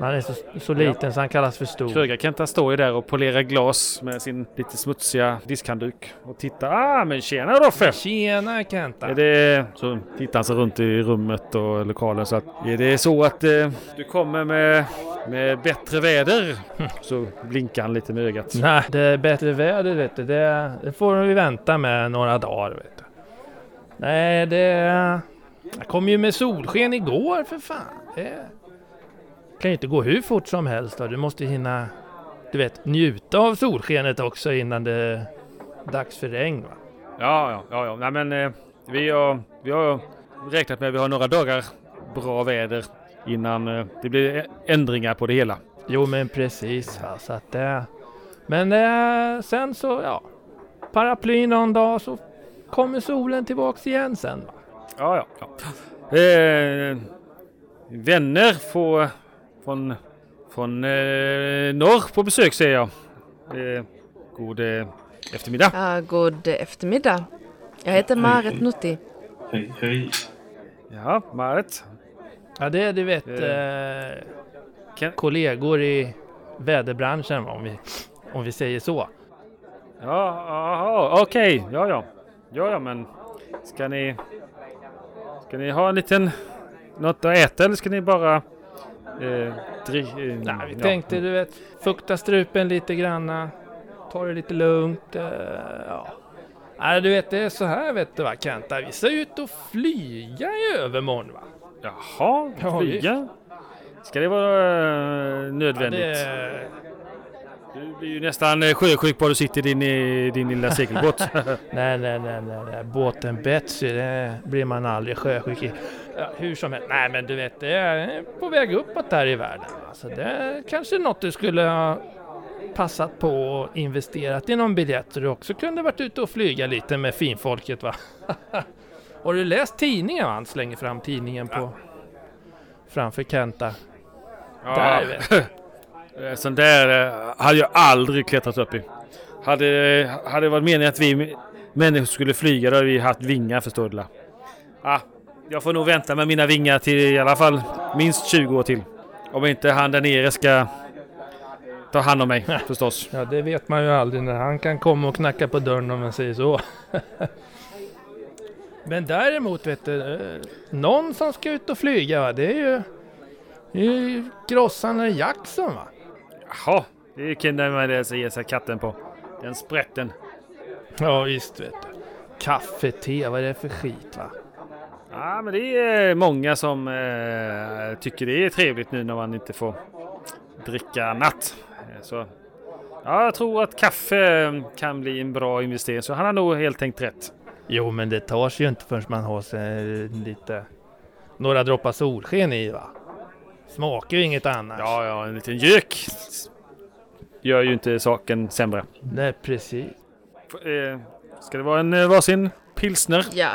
Han är så, så liten så han kallas för Stor. Krögarkenta står ju där och polerar glas med sin lite smutsiga diskhandduk och tittar. Ah, men tjena Roffe! Tjena Kenta! Är det... Så tittar han sig runt i rummet och lokalen så att... Är det så att eh, du kommer med, med bättre väder? Så blinkar han lite med ögat. Nej, det är bättre väder vet du. Det, det får vi vänta med några dagar vet du. Nej, det... Jag kom ju med solsken igår för fan. Det kan ju inte gå hur fort som helst. Då. Du måste hinna, du vet, njuta av solskenet också innan det är dags för regn. Va? Ja, ja, ja. ja. Nej, men eh, vi, har, vi har räknat med att vi har några dagar bra väder innan eh, det blir ändringar på det hela. Jo, men precis. Va? Så att det... Men eh, sen så, ja. Paraply någon dag så kommer solen tillbaks igen sen. Va? Ja, ja. ja. Eh, vänner får, från, från eh, norr på besök säger jag. Eh, god eh, eftermiddag. Ja, god eftermiddag. Jag heter Marit Nutti. Hej, hej. Ja, Marit. Ja, det är du vet. Eh. Eh, Kan- kollegor i väderbranschen om vi, om vi säger så. Ja, okej. Ja, ja. Ja, ja, men ska ni... Ska ni ha en liten... Något att äta eller ska ni bara... Eh, dri, eh, Nej, vi ja. tänkte du vet, fukta strupen lite granna, ta det lite lugnt. eh, ja. Nej, du vet det är så här vet du va Kenta, vi ska ut och flyga i övermorgon va. Jaha, Ja, flyga? Ska det vara eh, Ja, nödvändigt? det, Du blir ju nästan eh, sjösjuk bara du sitter i din, i din lilla segelbåt. nej, nej, nej, nej, båten Betsy, det blir man aldrig sjösjuk i. Ja, hur som helst, nej men du vet det är på väg uppåt där i världen. Alltså, det är kanske något du skulle ha passat på och investerat i någon biljett så du också kunde varit ute och flyga lite med finfolket va? Har du läst tidningen? Han slänger fram tidningen på framför Kenta. Där vet Eh, Sån där eh, hade jag aldrig klättrat upp i. Hade, hade det varit meningen att vi människor skulle flyga då hade vi haft vingar förstår du ah, Jag får nog vänta med mina vingar till i alla fall minst 20 år till. Om inte han där nere ska ta hand om mig förstås. Ja, det vet man ju aldrig när han kan komma och knacka på dörren om man säger så. Men däremot vet du, eh, någon som ska ut och flyga va, det är ju, det är ju Grossan Jackson va? Jaha, det kan man det ge sig katten på. Den sprätten. Ja visst vet du. Kaffe, te, vad är det för skit va? Ja, men det är många som eh, tycker det är trevligt nu när man inte får dricka annat. Eh, Så, ja, jag tror att kaffe eh, kan bli en bra investering, så han har nog helt tänkt rätt. Jo men det tar sig ju inte förrän man har sig lite, några droppar solsken i va? Smakar ju inget annars. Ja, ja, en liten gök gör ju inte saken sämre. Nej precis. F- Eh, ska det vara en eh, varsin pilsner? Ja,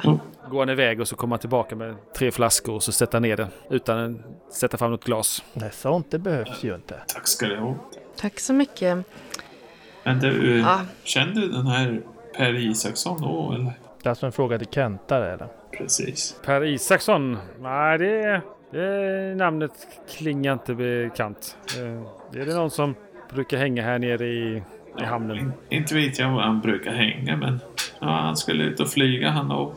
Går han iväg och så kommer han tillbaka med tre flaskor och så sätter han ner det utan att sätta fram något glas. Nej sånt det behövs ju inte. Tack ska du ha. tack så mycket. Men du, Ja. kände du den här Per Isaksson då, eller? Det är alltså en fråga till Kenta eller? Precis. Per Isaksson? Nej, det, det namnet klingar inte bekant. Eh, Är det någon som brukar hänga här nere i, i hamnen? In, inte vet jag var han brukar hänga, men ja, han skulle ut och flyga han och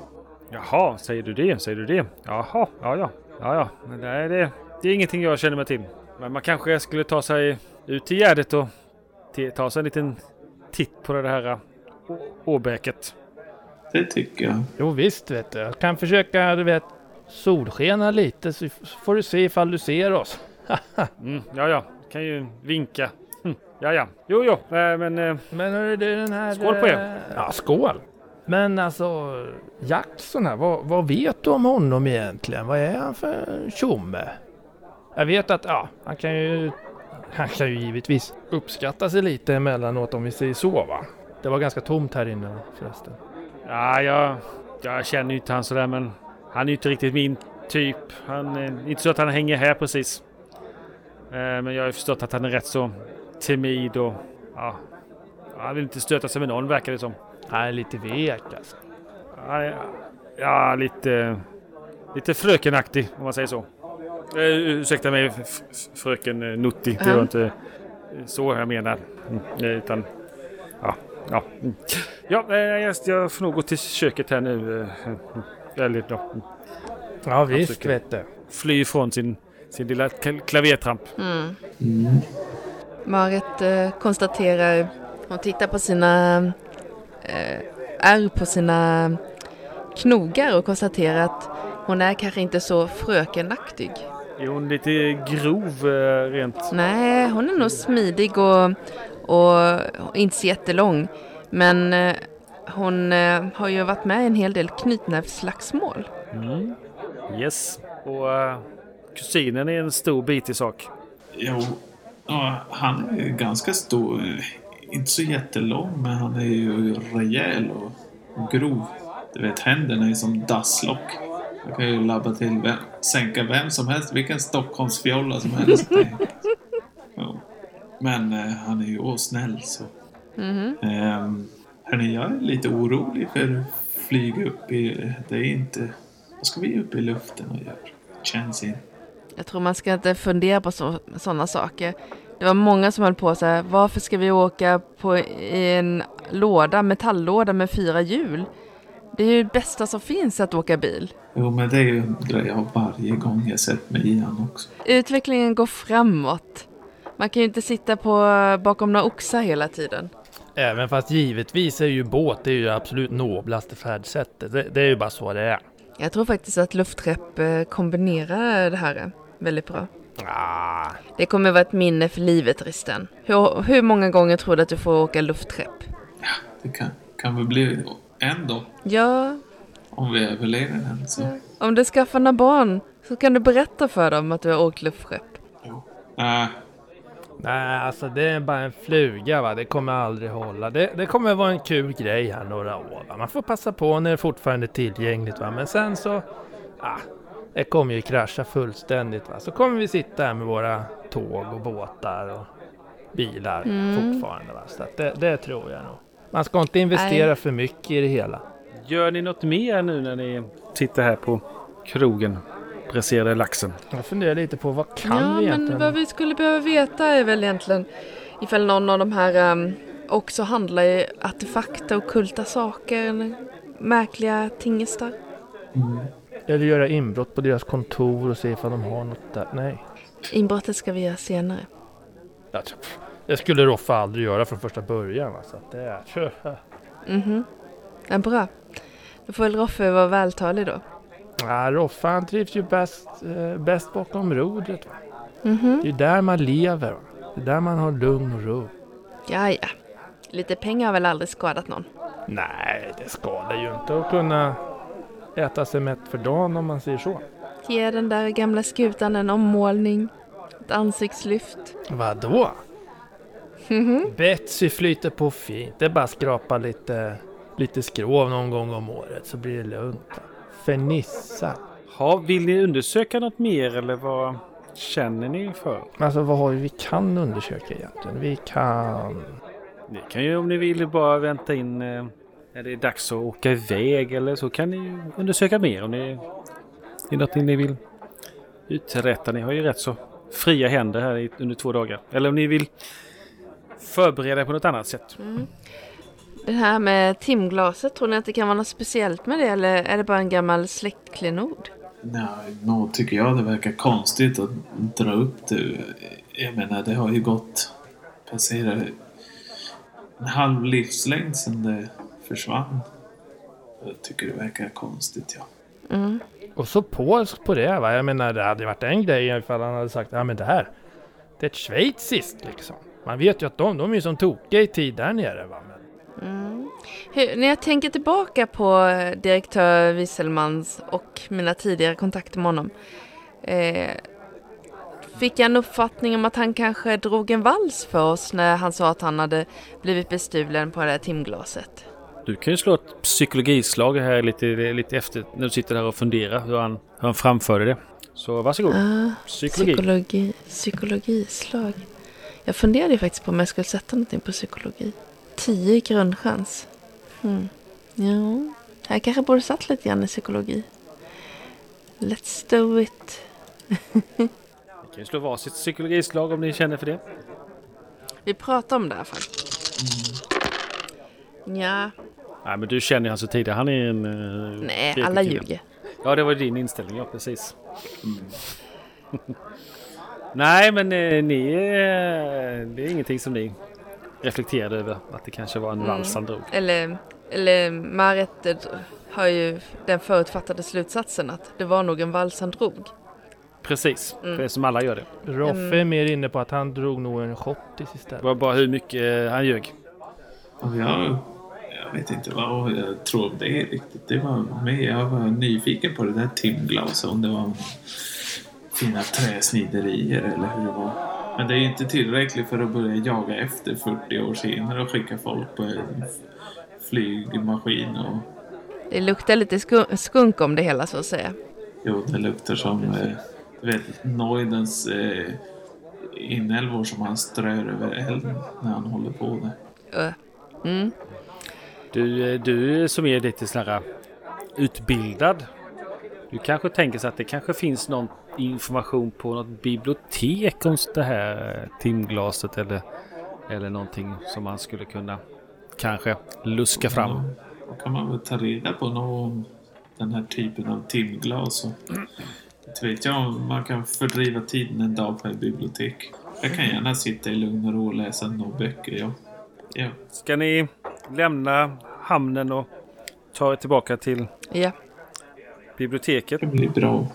Jaha, säger du det? Säger du det? Jaha, ja, ja. ja, ja. Men nej, det, det är ingenting jag känner mig till. Men man kanske skulle ta sig ut till Gärdet och ta sig en liten titt på det här å- åbäket. Det tycker jag. Jo visst vet du. Jag kan försöka du vet solskena lite så får du se ifall du ser oss. Mm, ja, ja. Kan ju vinka. Hm, ja, ja. Jo, jo. Eh, men eh, Men hörru du den här... Skål på er. eh, Ja skål. Men alltså Jackson här, vad, vad vet du om honom egentligen? Vad är han för tjomme? Jag vet att, ja, han kan ju... Han kan ju givetvis uppskatta sig lite emellanåt om vi säger så va? Det var ganska tomt här inne förresten. Ja, jag, jag känner ju inte han sådär men han är ju inte riktigt min typ. Han är inte så att han hänger här precis. Eh, Men jag har ju förstått att han är rätt så timid och ja, han vill inte stöta sig med någon verkar det som. Han är lite vek alltså. Är, ja, lite, lite frökenaktig om man säger så. Eh, ursäkta mig fröken eh, Nutti, det var Ja. inte så jag menar. Mm, eh, utan, ja, ja. Mm. Eh, jag, jag får nog gå till köket här nu. eh, mm, Eller ja, mm. Ja visst vet du. fly ifrån sin, sin lilla kla- klavertramp. Mm. Marit eh, konstaterar, hon tittar på sina eh, ärr på sina knogar och konstaterar att hon är kanske inte så frökenaktig. Är hon lite grov eh, rent? Nej, hon är nog smidig och, och inte så jättelång. Men eh, hon eh, har ju varit med i en hel del knytnävsslagsmål. Mm. Yes. Och eh, kusinen är en stor bit i sak. Jo, ja, han är ju ganska stor. Inte så jättelång, men han är ju rejäl och grov. Du vet, händerna är som dasslock. Jag kan ju labba till vem, sänka vem som helst, vilken Stockholmsfjolla som helst. Men eh, han är ju åsnäll så. Mhm. Um, hörni, jag är lite orolig för flyg upp i... Det är inte... Vad ska vi upp i luften och göra? Känns inte. Jag tror man ska inte fundera på sådana saker. Det var många som höll på så här, varför ska vi åka på i en låda, metalllåda med fyra hjul? Det är ju det bästa som finns att åka bil. Jo, men det är ju en grej jag har varje gång jag sett mig i han också. Utvecklingen går framåt. Man kan ju inte sitta på, bakom några oxar hela tiden. Även fast givetvis är ju båt det är ju absolut noblaste färdsättet. Det, det är ju bara så det är. Jag tror faktiskt att luftrep eh, kombinerar det här väldigt bra. Ah. Det kommer vara ett minne för livet, Risten. Hur, hur många gånger tror du att du får åka luftrep? Ja, det kan, kan väl bli en då. Ja. Om vi överlever den så. Ja. Om du skaffar några barn så kan du berätta för dem att du har åkt luftrep. Jo. Äh. Nej, alltså det är bara en fluga va. Det kommer aldrig hålla. Det, det kommer vara en kul grej här några år. Va? Man får passa på när det fortfarande är tillgängligt va. Men sen så... Ah, det kommer ju krascha fullständigt. Va? Så kommer vi sitta här med våra tåg och båtar och bilar mm. fortfarande. Va? Så det, det, tror jag nog. Man ska inte investera Nej. för mycket i det hela. Gör ni något mer nu när ni sitter här på krogen? Bräserade laxen. Jag funderar lite på vad kan ja, vi egentligen? Men vad vi skulle behöva veta är väl egentligen ifall någon av de här um, också handlar i artefakter och kulta saker eller märkliga tingestar. Mm. Eller göra inbrott på deras kontor och se ifall de har något där. Nej. Inbrottet ska vi göra senare. det skulle Roffa aldrig göra från första början. Så det är... Mhm. Mm ja, bra. Då får väl Roffe vara vältalig då. Ja, Roffa han trivs ju bäst, eh, bäst bakom rodret. Va? Mm -hmm. Det är där man lever. Va? Det är där man har lugn och ro. Ja, ja. Lite pengar har väl aldrig skadat någon? Nej, det skadar ju inte att kunna äta sig mätt för dagen om man säger så. Ge den där gamla skutan en ommålning. Ett ansiktslyft. Vadå? Mm -hmm. Betsy flyter på fint. Det är bara skrapa lite, lite skrov någon gång om året så blir det lugnt. Fernissa. Ja, vill ni undersöka något mer eller vad känner ni för? Alltså vad har vi vi kan undersöka egentligen? Vi kan... Ni kan ju om ni vill bara vänta in eh, när det är dags att åka iväg eller så kan ni undersöka mer om ni det är något ni vill uträtta. Ni har ju rätt så fria händer här under två dagar. Eller om ni vill förbereda på något annat sätt. Mm. Det här med timglaset, tror ni att det kan vara något speciellt med det eller är det bara en gammal släktklenod? Nej, nog tycker jag det verkar konstigt att dra upp det. Jag menar, det har ju gått passera en halv livslängd sedan det försvann. Jag tycker det verkar konstigt, ja. Mm. Och så polskt på det va. Jag menar det hade varit en grej ifall han hade sagt ja men det här. Det är ett schweiziskt liksom. Man vet ju att de, de är som tokiga i tid där nere va. Mm. Hur, när jag tänker tillbaka på direktör Wieselmans och mina tidigare kontakter med honom. Eh, fick jag en uppfattning om att han kanske drog en vals för oss när han sa att han hade blivit bestulen på det där timglaset. Du kan ju slå ett psykologislag här lite, lite efter när du sitter där och funderar hur han, hur han framförde det. Så varsågod. Uh, psykologi. psykologi. Psykologislag. Jag funderade faktiskt på om jag skulle sätta någonting på psykologi. 10 grundchans. Hmm. Ja, jag kanske borde satt lite grann i psykologi. Let's do it. Ni kan ju slå varsitt psykologislag om ni känner för det. Vi pratar om det alla fall. Mm. Ja. Nej, men du känner ju han så tidigare. Han är en... Uh, Nej, alla ljuger. Ja, det var din inställning. Ja, precis. Mm. Nej, men eh, ni... Eh, det är ingenting som ni reflekterade över. Att det kanske var en mm. vals han drog. Eller, eller Maret har ju den förutfattade slutsatsen att det var nog en vals han drog. Precis, mm. det som alla gör det. Roffe är mer inne på att han drog nog en schottis istället. Det var bara hur mycket han ljög. Ja, jag vet inte vad jag tror om det riktigt. Det var med. Jag var nyfiken på det där timglaset. Om det var fina träsniderier eller hur det var. Men det är inte tillräckligt för att börja jaga efter 40 år senare och skicka folk på en flygmaskin och... Det luktar lite skunk om det hela så att säga. Jo, det luktar som eh, du vet, Neudens eh, inälvor som han strör över elden när han håller på det. Mm. Du, eh, du som är lite sån här utbildad. Du kanske tänker så att det kanske finns någon information på något bibliotek om det här timglaset eller, eller någonting som man skulle kunna kanske luska fram? Då kan man väl ta reda på något om den här typen av timglas. Och, inte vet jag om man kan fördriva tiden en dag på ett bibliotek. Jag kan gärna sitta i lugn och ro och läsa några böcker. Ja. Ja. Ska ni lämna hamnen och ta er tillbaka till Ja. biblioteket? Det blir bra.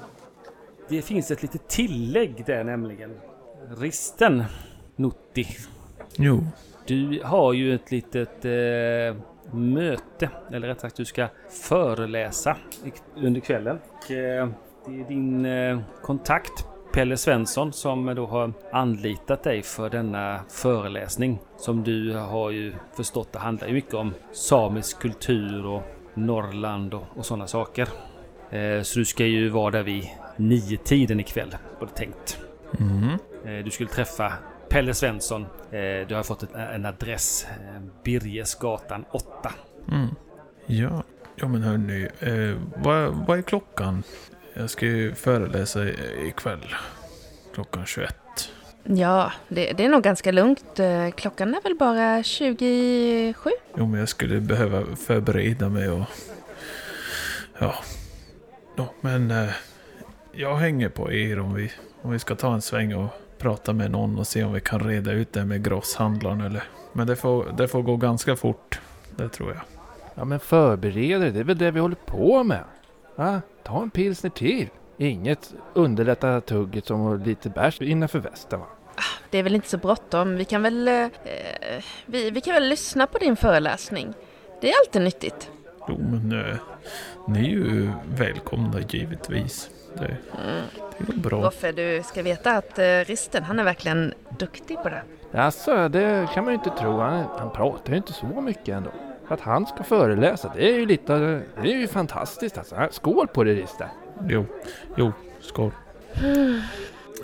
Det finns ett litet tillägg där nämligen. Risten Nutti. Jo. Du har ju ett litet eh, möte, eller rättare sagt du ska föreläsa under kvällen. Och, eh, det är din eh, kontakt Pelle Svensson som då har anlitat dig för denna föreläsning. Som du har ju förstått det handlar mycket om samisk kultur och Norrland och, och sådana saker. Eh, så du ska ju vara där vid nio tiden ikväll var det tänkt. Mm. Eh, Du skulle träffa Pelle Svensson. Eh, Du har fått en adress. eh, Birgesgatan 8. Mm. Ja. ja, men hörni. Eh, vad, vad är klockan? Jag ska ju föreläsa i- ikväll. Klockan 21. Ja, det, det är nog ganska lugnt. Klockan är väl bara 27? Jo, men jag skulle behöva förbereda mig och... Ja. ja men eh, jag hänger på er om vi, om vi ska ta en sväng och prata med någon och se om vi kan reda ut det med grosshandlaren eller... Men det får, det får gå ganska fort. Det tror jag. Ja men förbered dig, det är väl det vi håller på med. Va? Ta en pilsner till. Inget underlättar tugget som lite bärs innanför västen va? Det är väl inte så bråttom. Vi kan väl, eh, vi, vi kan väl lyssna på din föreläsning. Det är alltid nyttigt. Jo, men eh, ni är ju välkomna givetvis. Det, Mm. det går bra. Roffe, du ska veta att eh, Risten, han är verkligen duktig på det. Alltså, det kan man ju inte tro. Han, han pratar ju inte så mycket ändå. Att han ska föreläsa, det är ju lite, det är ju fantastiskt alltså. Skål på det Rista! Jo, jo, skål.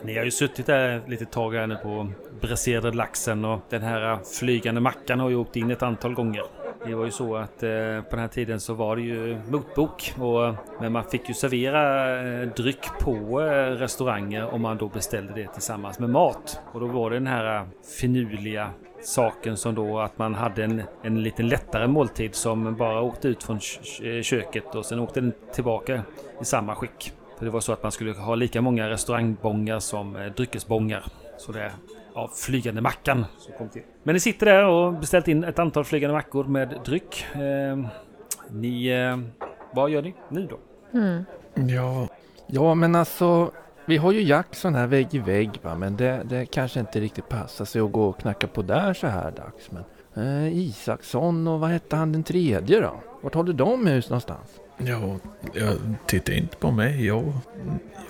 Ni har ju suttit där lite tag här nu på bräserade laxen och den här flygande mackan har ju åkt in ett antal gånger. Det var ju så att eh, på den här tiden så var det ju motbok. Och, men man fick ju servera eh, dryck på eh, restauranger om man då beställde det tillsammans med mat. Och då var det den här eh, finurliga saken som då att man hade en, en lite lättare måltid som bara åkte ut från eh, köket och sen åkte den tillbaka i samma skick. För det var så att man skulle ha lika många restaurangbångar som eh, dryckesbångar. Så det är ja, flygande mackan som kom till. Men ni sitter där och beställt in ett antal flygande mackor med dryck. Eh, ni... Eh, vad gör ni nu då? Mm. Ja, Ja men alltså, vi har ju Jackson här vägg i vägg va, men det, det kanske inte riktigt passar sig att gå och knacka på där så här dags. Men eh, Isaksson och vad hette han den tredje då? Vart håller de hus någonstans? ja, jag tittar inte på mig. Jag,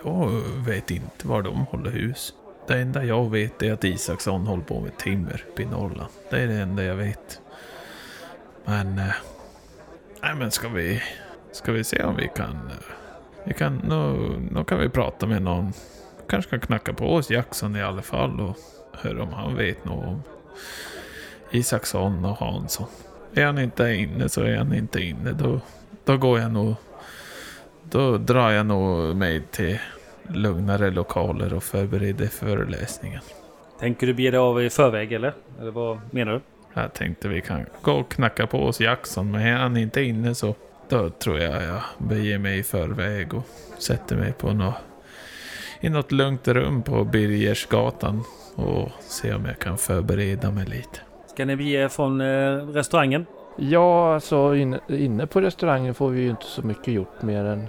jag vet inte var de håller hus. Det enda jag vet är att Isaksson håller på med timmer uppe i Norrland. Det är det enda jag vet. Men... Eh, nej men ska vi... Ska vi se om vi kan... Eh, vi kan... Nu, nu kan vi prata med någon. Kanske kan knacka på oss Jackson i alla fall och höra om han vet något om Isaksson och Hansson. Är han inte inne så är han inte inne. Då, då går jag nog... Då drar jag nog mig till lugnare lokaler och förbereder föreläsningen. Tänker du bege dig av i förväg eller? Eller vad menar du? Jag tänkte vi kan gå och knacka på oss Jackson, men är han inte inne så då tror jag jag beger mig i förväg och sätter mig på något, i något lugnt rum på Birgersgatan och ser om jag kan förbereda mig lite. Ska ni bege er från eh, restaurangen? Ja, alltså inne, inne på restaurangen får vi ju inte så mycket gjort mer än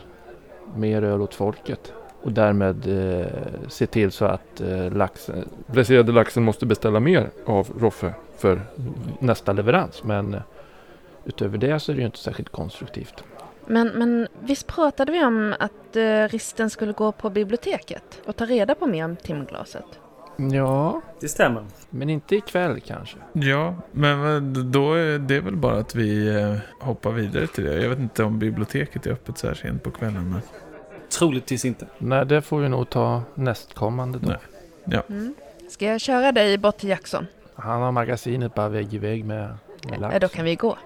mer öl åt folket. Och därmed eh, se till så att eh, laxen, bräserade laxen måste beställa mer av Roffe för nästa leverans. Men eh, utöver det så är det ju inte särskilt konstruktivt. Men, men visst pratade vi om att eh, Risten skulle gå på biblioteket och ta reda på mer om timglaset? Ja, Det stämmer. men inte ikväll kanske. Ja, men då är det väl bara att vi eh, hoppar vidare till det. Jag vet inte om biblioteket är öppet så här sent på kvällen, men Troligtvis inte. Nej, det får vi nog ta nästkommande då. Nej. Mm. Ska jag köra dig bort till Jackson? Han har magasinet bara vägg i vägg med, med lax. Ja, då kan vi gå.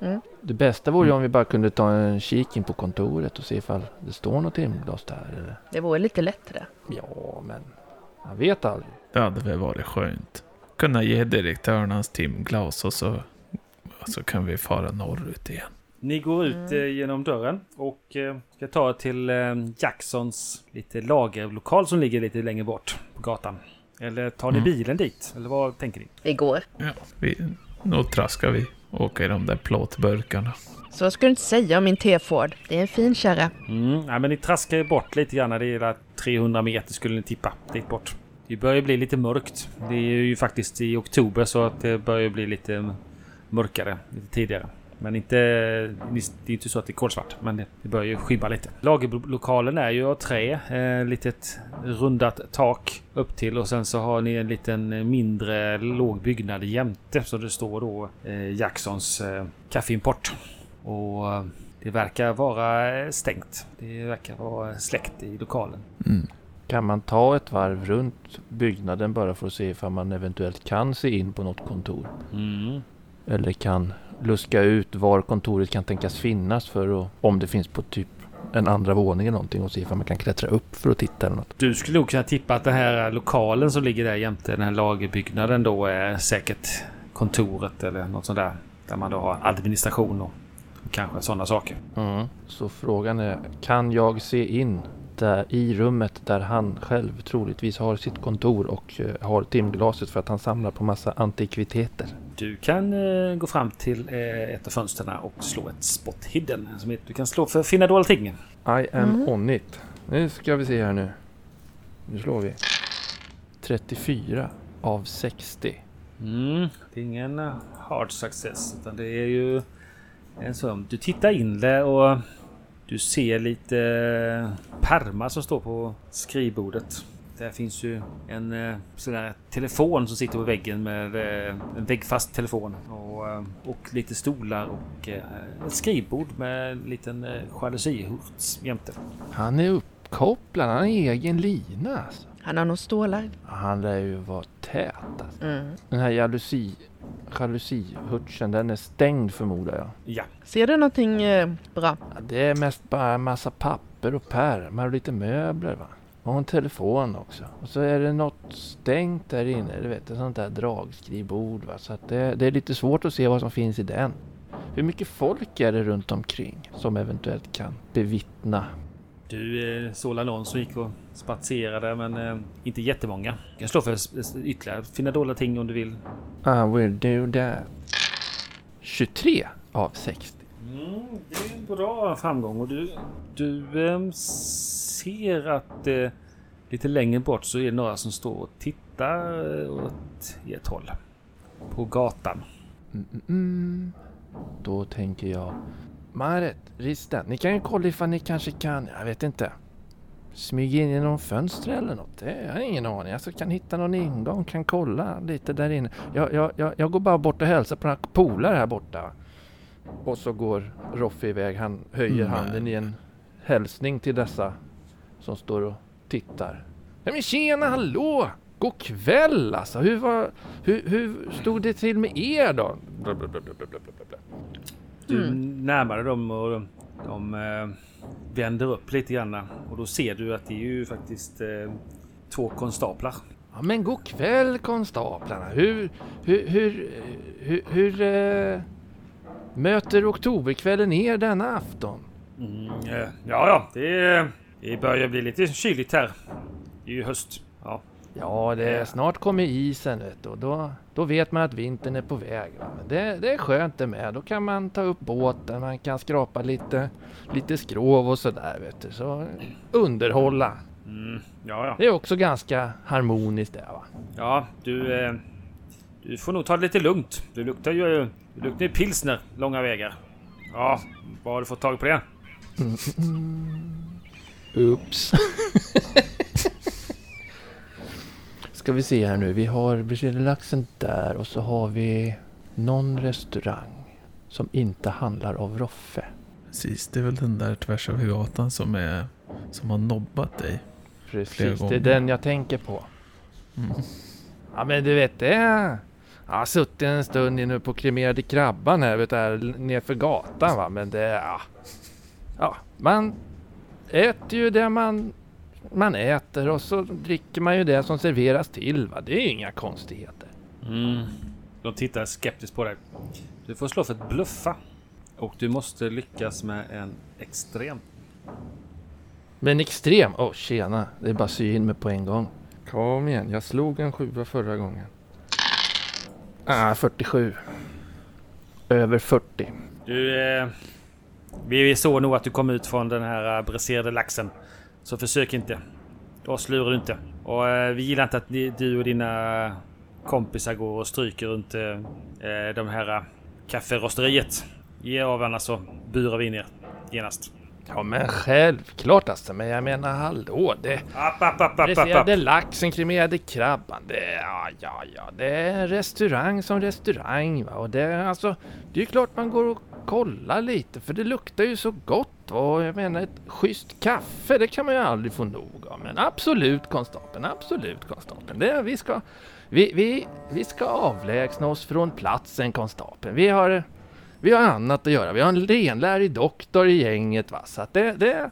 Mm. Det bästa vore ju om vi bara kunde ta en kik in på kontoret och se ifall det står något timglas där. Eller? Det vore lite lättare. Ja, men man vet aldrig. Det hade väl varit skönt. Kunna ge direktören hans timglas och så, och så kan vi fara norrut igen. Ni går ut Mm. eh, genom dörren och eh, ska ta er till eh, Jacksons lite lagerlokal som ligger lite längre bort på gatan. Eller tar ni Mm. bilen dit? Eller vad tänker ni? Vi går. Ja, vi, nog traskar vi. Åka i de där plåtburkarna. Så ska du inte säga om min T-Ford. Det är en fin kärra. Mm, nej, men ni traskar ju bort lite grann. Det är hela 300 meter skulle ni tippa dit bort. Det börjar bli lite mörkt. Det är ju faktiskt i oktober så att det börjar bli lite mörkare lite tidigare. Men inte, det är inte så att det är kolsvart, men det, börjar ju skymma lite. Lagerlokalen är ju av trä, eh, litet rundat tak upp till och sen så har ni en liten mindre låg byggnad jämte så det står då eh, Jacksons eh, kaffeimport. Och eh, det verkar vara eh, stängt. Det verkar vara släckt i lokalen. Mm. Kan man ta ett varv runt byggnaden bara för att se ifall man eventuellt kan se in på något kontor? Mm. Eller kan luska ut var kontoret kan tänkas finnas för att, om det finns på typ en andra våning eller någonting och se ifall man kan klättra upp för att titta eller något. Du skulle nog kunna tippa att den här lokalen som ligger där jämte den här lagerbyggnaden då är säkert kontoret eller något sånt där. Där man då har administration och kanske sådana saker. Så frågan är, kan jag se in där, i rummet där han själv troligtvis har sitt kontor och eh, har timglaset för att han samlar på massa antikviteter? Du kan eh, gå fram till eh, ett av fönstren och slå ett spot hidden. Som heter- du kan slå för finna dolda ting. I am Mm. on it. Nu ska vi se här nu. Nu slår vi. 34 av 60. Mm, det är ingen hard success. Utan det är ju en sån. Du tittar in där och du ser lite eh, pärmar som står på skrivbordet. Där finns ju en eh, sån där telefon som sitter på väggen med eh, en väggfast telefon. Och, eh, och lite stolar och ett skrivbord med en liten jalusihurts jämte. Han är uppkopplad, han har egen lina alltså. Han har nog stålar. Han lär ju vara tät alltså. Mm. Den här jalusi, jalusihurtsen, den är stängd förmodar jag. Ja, Ser du någonting eh, bra? Ja, det är mest bara en massa papper och pärmar och lite möbler va. Och en telefon också. Och så är det något stängt där inne, du vet, ett sånt där dragskrivbord va. Så att det, det är lite svårt att se vad som finns i den. Hur mycket folk är det runt omkring som eventuellt kan bevittna? Du eh, någon som gick och spatserade men eh, inte jättemånga. Du kan slå för ytterligare fina dolda ting om du vill. I will do that. 23 av 60. Mm, det är en bra framgång och du, du eh, ser att eh, lite längre bort så är det några som står och tittar eh, åt ert håll. På gatan. Mm, mm, mm. Då tänker jag Maret, Risten, ni kan ju kolla ifall ni kanske kan, jag vet inte Smyga in genom fönster eller något. Det jag har ingen aning. Alltså kan hitta någon ingång, kan kolla lite där inne. Jag, jag, jag, jag går bara bort och hälsar på några polare här borta. Och så går Roffe iväg. Han höjer handen i en hälsning till dessa som står och tittar. Ja men tjena, hallå! God kväll alltså! Hur, var, hur, hur stod det till med er då? Bla, bla, bla, bla, bla, bla, bla. Du Mm. närmar dig dem och de eh, vänder upp lite grann. Och då ser du att det är ju faktiskt eh, två konstaplar. Ja men god kväll konstaplarna. Hur, hur, hur, hur, hur eh, möter oktoberkvällen er denna afton? Mm, eh, ja, ja, det, det börjar bli lite kyligt här. Det är ju höst. Ja, Ja, det är snart kommer isen vet och då, då vet man att vintern är på väg. Men det, det är skönt det med. Då kan man ta upp båten, man kan skrapa lite, lite skrov och sådär vet du. Så underhålla. mm, ja, ja. Det är också ganska harmoniskt det va. Ja, du... Eh, du får nog ta det lite lugnt. Du luktar ju... Du luktar ju pilsner långa vägar. Ja, vad har du fått tag på det? Oops. Ska vi se här nu. Vi har Brazilialaxen där och så har vi någon restaurang som inte handlar av Roffe. Precis, det är väl den där tvärs över gatan som, är, som har nobbat dig. Precis, det är den jag tänker på. Mm. Ja men du vet det Jag har suttit en stund inne på kremerade krabban här, vet du, nerför gatan va. Men det, ja. ja. Man äter ju det man, man äter och så dricker man ju det som serveras till va. Det är ju inga konstigheter. Mm. De tittar skeptiskt på dig. Du får slå för att bluffa. Och du måste lyckas med en extrem. Men extrem? Åh oh, tjena, det är bara att sy in mig på en gång. Kom igen, jag slog en sjua förra gången. Ah, 47. Över 40. Du, eh, vi såg nog att du kom ut från den här eh, bräserade laxen. Så försök inte. Oss lurar du inte. Och eh, vi gillar inte att ni, du och dina kompisar går och stryker runt eh, de här kafferosteriet. Ge av annars så burar vi in er genast. Ja men självklart alltså, men jag menar hallå det... App, app, app, app, Friserade laxen, kremerade krabban, det... Ja, ja, ja, det är restaurang som restaurang va. Och det alltså... Det är ju klart man går och kolla lite för det luktar ju så gott och jag menar ett schysst kaffe det kan man ju aldrig få nog av. Men absolut konstapeln, absolut konstapeln. Det, vi ska... Vi, vi, vi ska avlägsna oss från platsen konstapeln. Vi har vi har annat att göra. Vi har en renlärig doktor i gänget. Va? Så att det, det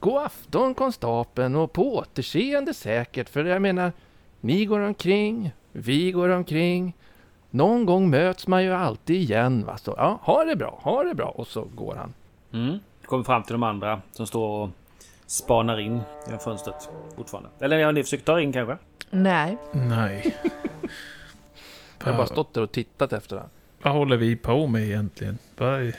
God afton konstapeln och på återseende säkert. För jag menar, ni går omkring, vi går omkring. Någon gång möts man ju alltid igen. Va? Så ja, ha det bra, ha det bra. Och så går han. Mm. Kommer fram till de andra som står och spanar in genom fönstret fortfarande. Eller har ni försökt ta in kanske? Nej. Nej. jag har bara stått där och tittat efter den. Vad håller vi på med egentligen? Vad,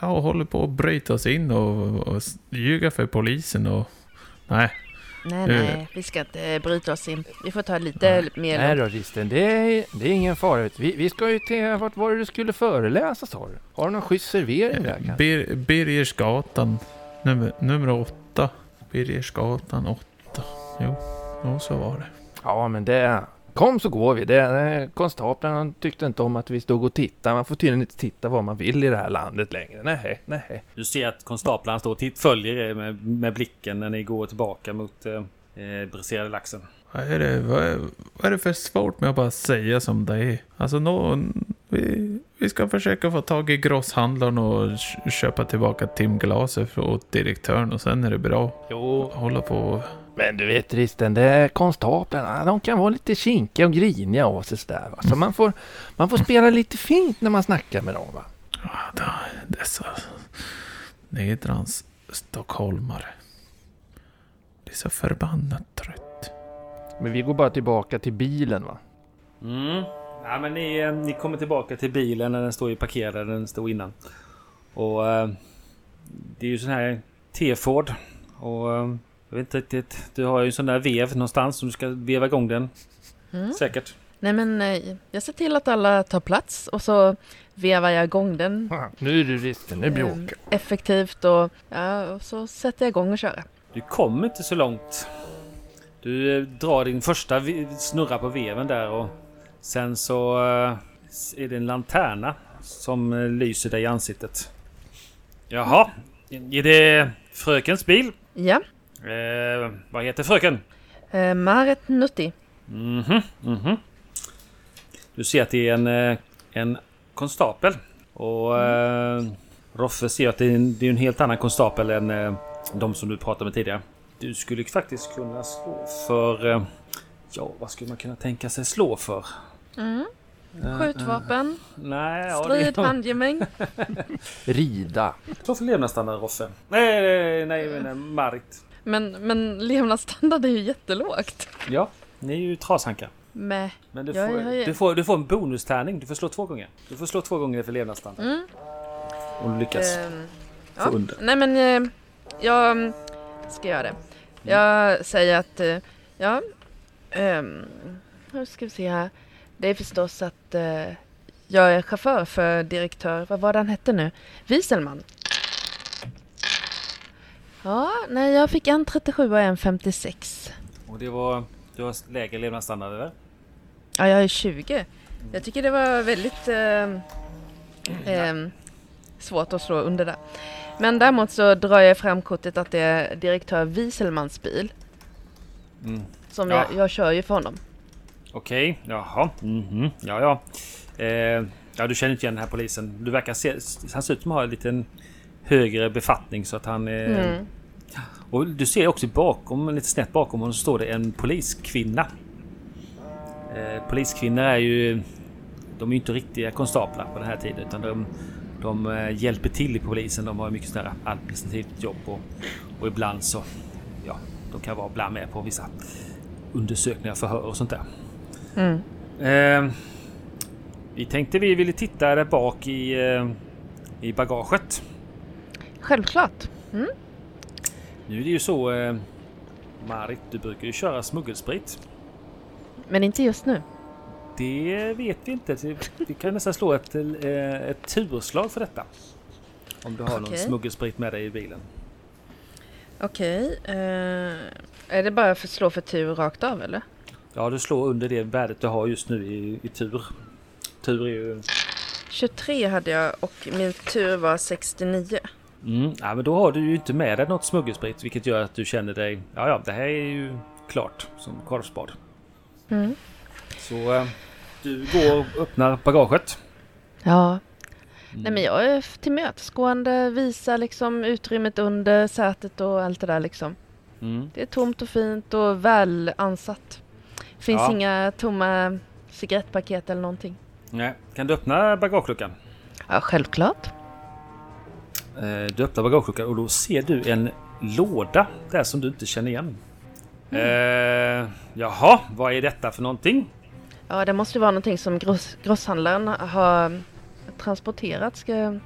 ja, håller på att bryta oss in och, och ljuga för polisen och... Nej. Nej, nej, vi ska inte bryta oss in. Vi får ta lite nej. mer... Nej då, Risten, det är, det är ingen fara. Vi, vi ska ju till... Vart var det du skulle föreläsa, sa du? Har du någon schysst servering där kanske? Bir, Birgersgatan, nummer, nummer åtta. Birgersgatan åtta. Jo, jo, så var det. Ja, men det... Kom så går vi. Det, konstapeln tyckte inte om att vi stod och tittade. Man får tydligen inte titta var man vill i det här landet längre. Nej, nej. Du ser att konstaplarna står och titt, följer er med, med, blicken när ni går tillbaka mot eh, eh, briserade laxen. Vad är, det, vad, är, vad är det för svårt med att bara säga som det är? Alltså någon, vi, vi ska försöka få tag i grosshandlaren och köpa tillbaka timglaset åt direktören och sen är det bra. Jo. Hålla på men du vet Risten, det är konstaplarna, de kan vara lite kinkiga och griniga av sig sådär. Va? Så man får, man får spela lite fint när man snackar med dem. Va? Ja, dessa nedrans stockholmare. Det är så förbannat trött. Men vi går bara tillbaka till bilen va? Mm. Ja, men ni, eh, ni kommer tillbaka till bilen när den står ju parkerad, den stod innan. Och äh, det är ju sån här T-Ford. Och äh, jag vet inte riktigt. Du har ju en sån där vev någonstans som du ska veva igång den. Mm. Säkert. Nej men eh, jag ser till att alla tar plats och så vevar jag igång den. nu är du risten, nu bråkar ehm, Effektivt och, ja, och så sätter jag igång och kör. Du kommer inte så långt. Du eh, drar din första snurra på veven där och sen så eh, är det en lanterna som lyser dig i ansiktet. Jaha, är det frökens bil? Ja. Eh, vad heter fröken? Eh, Maret Nutti. Mhm, mm mhm. Du ser att det är en, eh, en konstapel. Och mm. eh, Roffe ser att det är, en, det är en helt annan konstapel än eh, de som du pratade med tidigare. Du skulle faktiskt kunna slå för... Eh, ja, vad skulle man kunna tänka sig slå för? Mm. Skjutvapen? Uh, nej, Strid, ja, handgemäng? Rida. Vad för levnadsstandard Roffe? Nej, nej, nej, nej Marit. Men, men levnadsstandard är ju jättelågt. Ja, ni är ju trashankar. Mäh. Men du får, jag, jag, jag... Du, får, du får en bonustärning. Du får slå två gånger. Du får slå två gånger för levnadsstandard. Mm. Om du lyckas uh, ja. under. Nej men uh, jag ska göra det. Jag säger att, uh, ja, um, hur ska vi se här. Det är förstås att uh, jag är chaufför för direktör, vad var det han hette nu? Wieselman. Ja, nej jag fick en 37 och en 56. Och det var, du har lägre levnadsstandard eller? Ja, jag är 20. Jag tycker det var väldigt eh, eh, svårt att slå under där. Men däremot så drar jag fram kortet att det är direktör Wieselmans bil. Mm. Som ja. jag, jag kör ju för honom. Okej, jaha. Mhm, ja, ja. Eh, ja, du känner inte igen den här polisen. Du verkar se... Han ser ut som att ha en liten högre befattning så att han... Eh, Mm. Och du ser också bakom, lite snett bakom honom, så står det en poliskvinna. Eh, poliskvinnor är ju... De är ju inte riktiga konstaplar på den här tiden utan de, de eh, hjälper till i polisen. De har mycket sådär administrativt jobb och, och ibland så... Ja, de kan vara ibland med på vissa undersökningar, förhör och sånt där. Mm. Eh, vi tänkte vi ville titta där bak i, eh, i bagaget. Självklart. Nu är det ju så eh, Marit, du brukar ju köra smuggelsprit. Men inte just nu. Det vet vi inte. Vi kan nästan slå ett, eh, ett turslag för detta. Om du har någon smuggelsprit med dig i bilen. Okej. eh, är det bara för slå för tur rakt av eller? Ja, du slår under det värdet du har just nu i, i tur. Tur är ju... 23 hade jag och min tur var 69. Mm, ja, men då har du ju inte med dig något smuggelsprit vilket gör att du känner dig... Ja, ja, det här är ju klart som korvspad. Mm. Så eh, du går och öppnar bagaget. Ja. Nej men jag är tillmötesgående, visar liksom utrymmet under sätet och allt det där liksom. Mm. Det är tomt och fint och väl ansatt. Finns Ja. inga tomma cigarettpaket eller någonting. Nej. Kan du öppna bagageluckan? Ja, självklart. Eh, Du öppnar bagageluckan och då ser du en låda där som du inte känner igen. Eh, jaha, vad är detta för någonting? Ja, det måste vara någonting som gross, grosshandlaren har transporterat. Ska,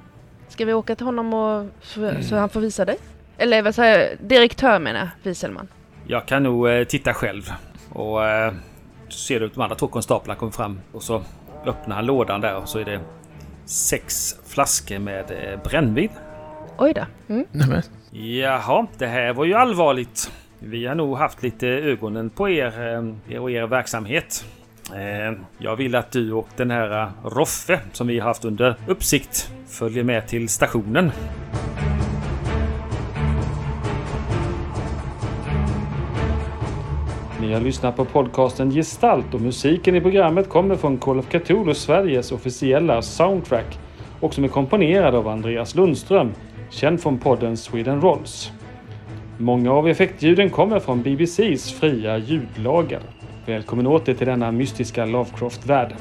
ska vi åka till honom och så, så han får visa dig? Eller vad säger jag? Direktör menar jag, Wieselman. Jag kan nog eh, titta själv. Och eh, ser du att de andra två konstaplarna kommer fram och så öppnar han lådan där och så är det sex flaskor med eh, brännvin. Oj då. Mm. Nämen. Jaha, det här var ju allvarligt. Vi har nog haft lite ögonen på er eh, er och er verksamhet. Eh, Jag vill att du och den här Roffe som vi har haft under uppsikt följer med till stationen. Ni har lyssnat på podcasten Gestalt och musiken i programmet kommer från Call of Cthulhu Sveriges officiella soundtrack och som är komponerad av Andreas Lundström, känd från podden Sweden Rolls. Många av effektljuden kommer från BBCs fria ljudlager. Välkommen åter till denna mystiska Lovecraft-värld.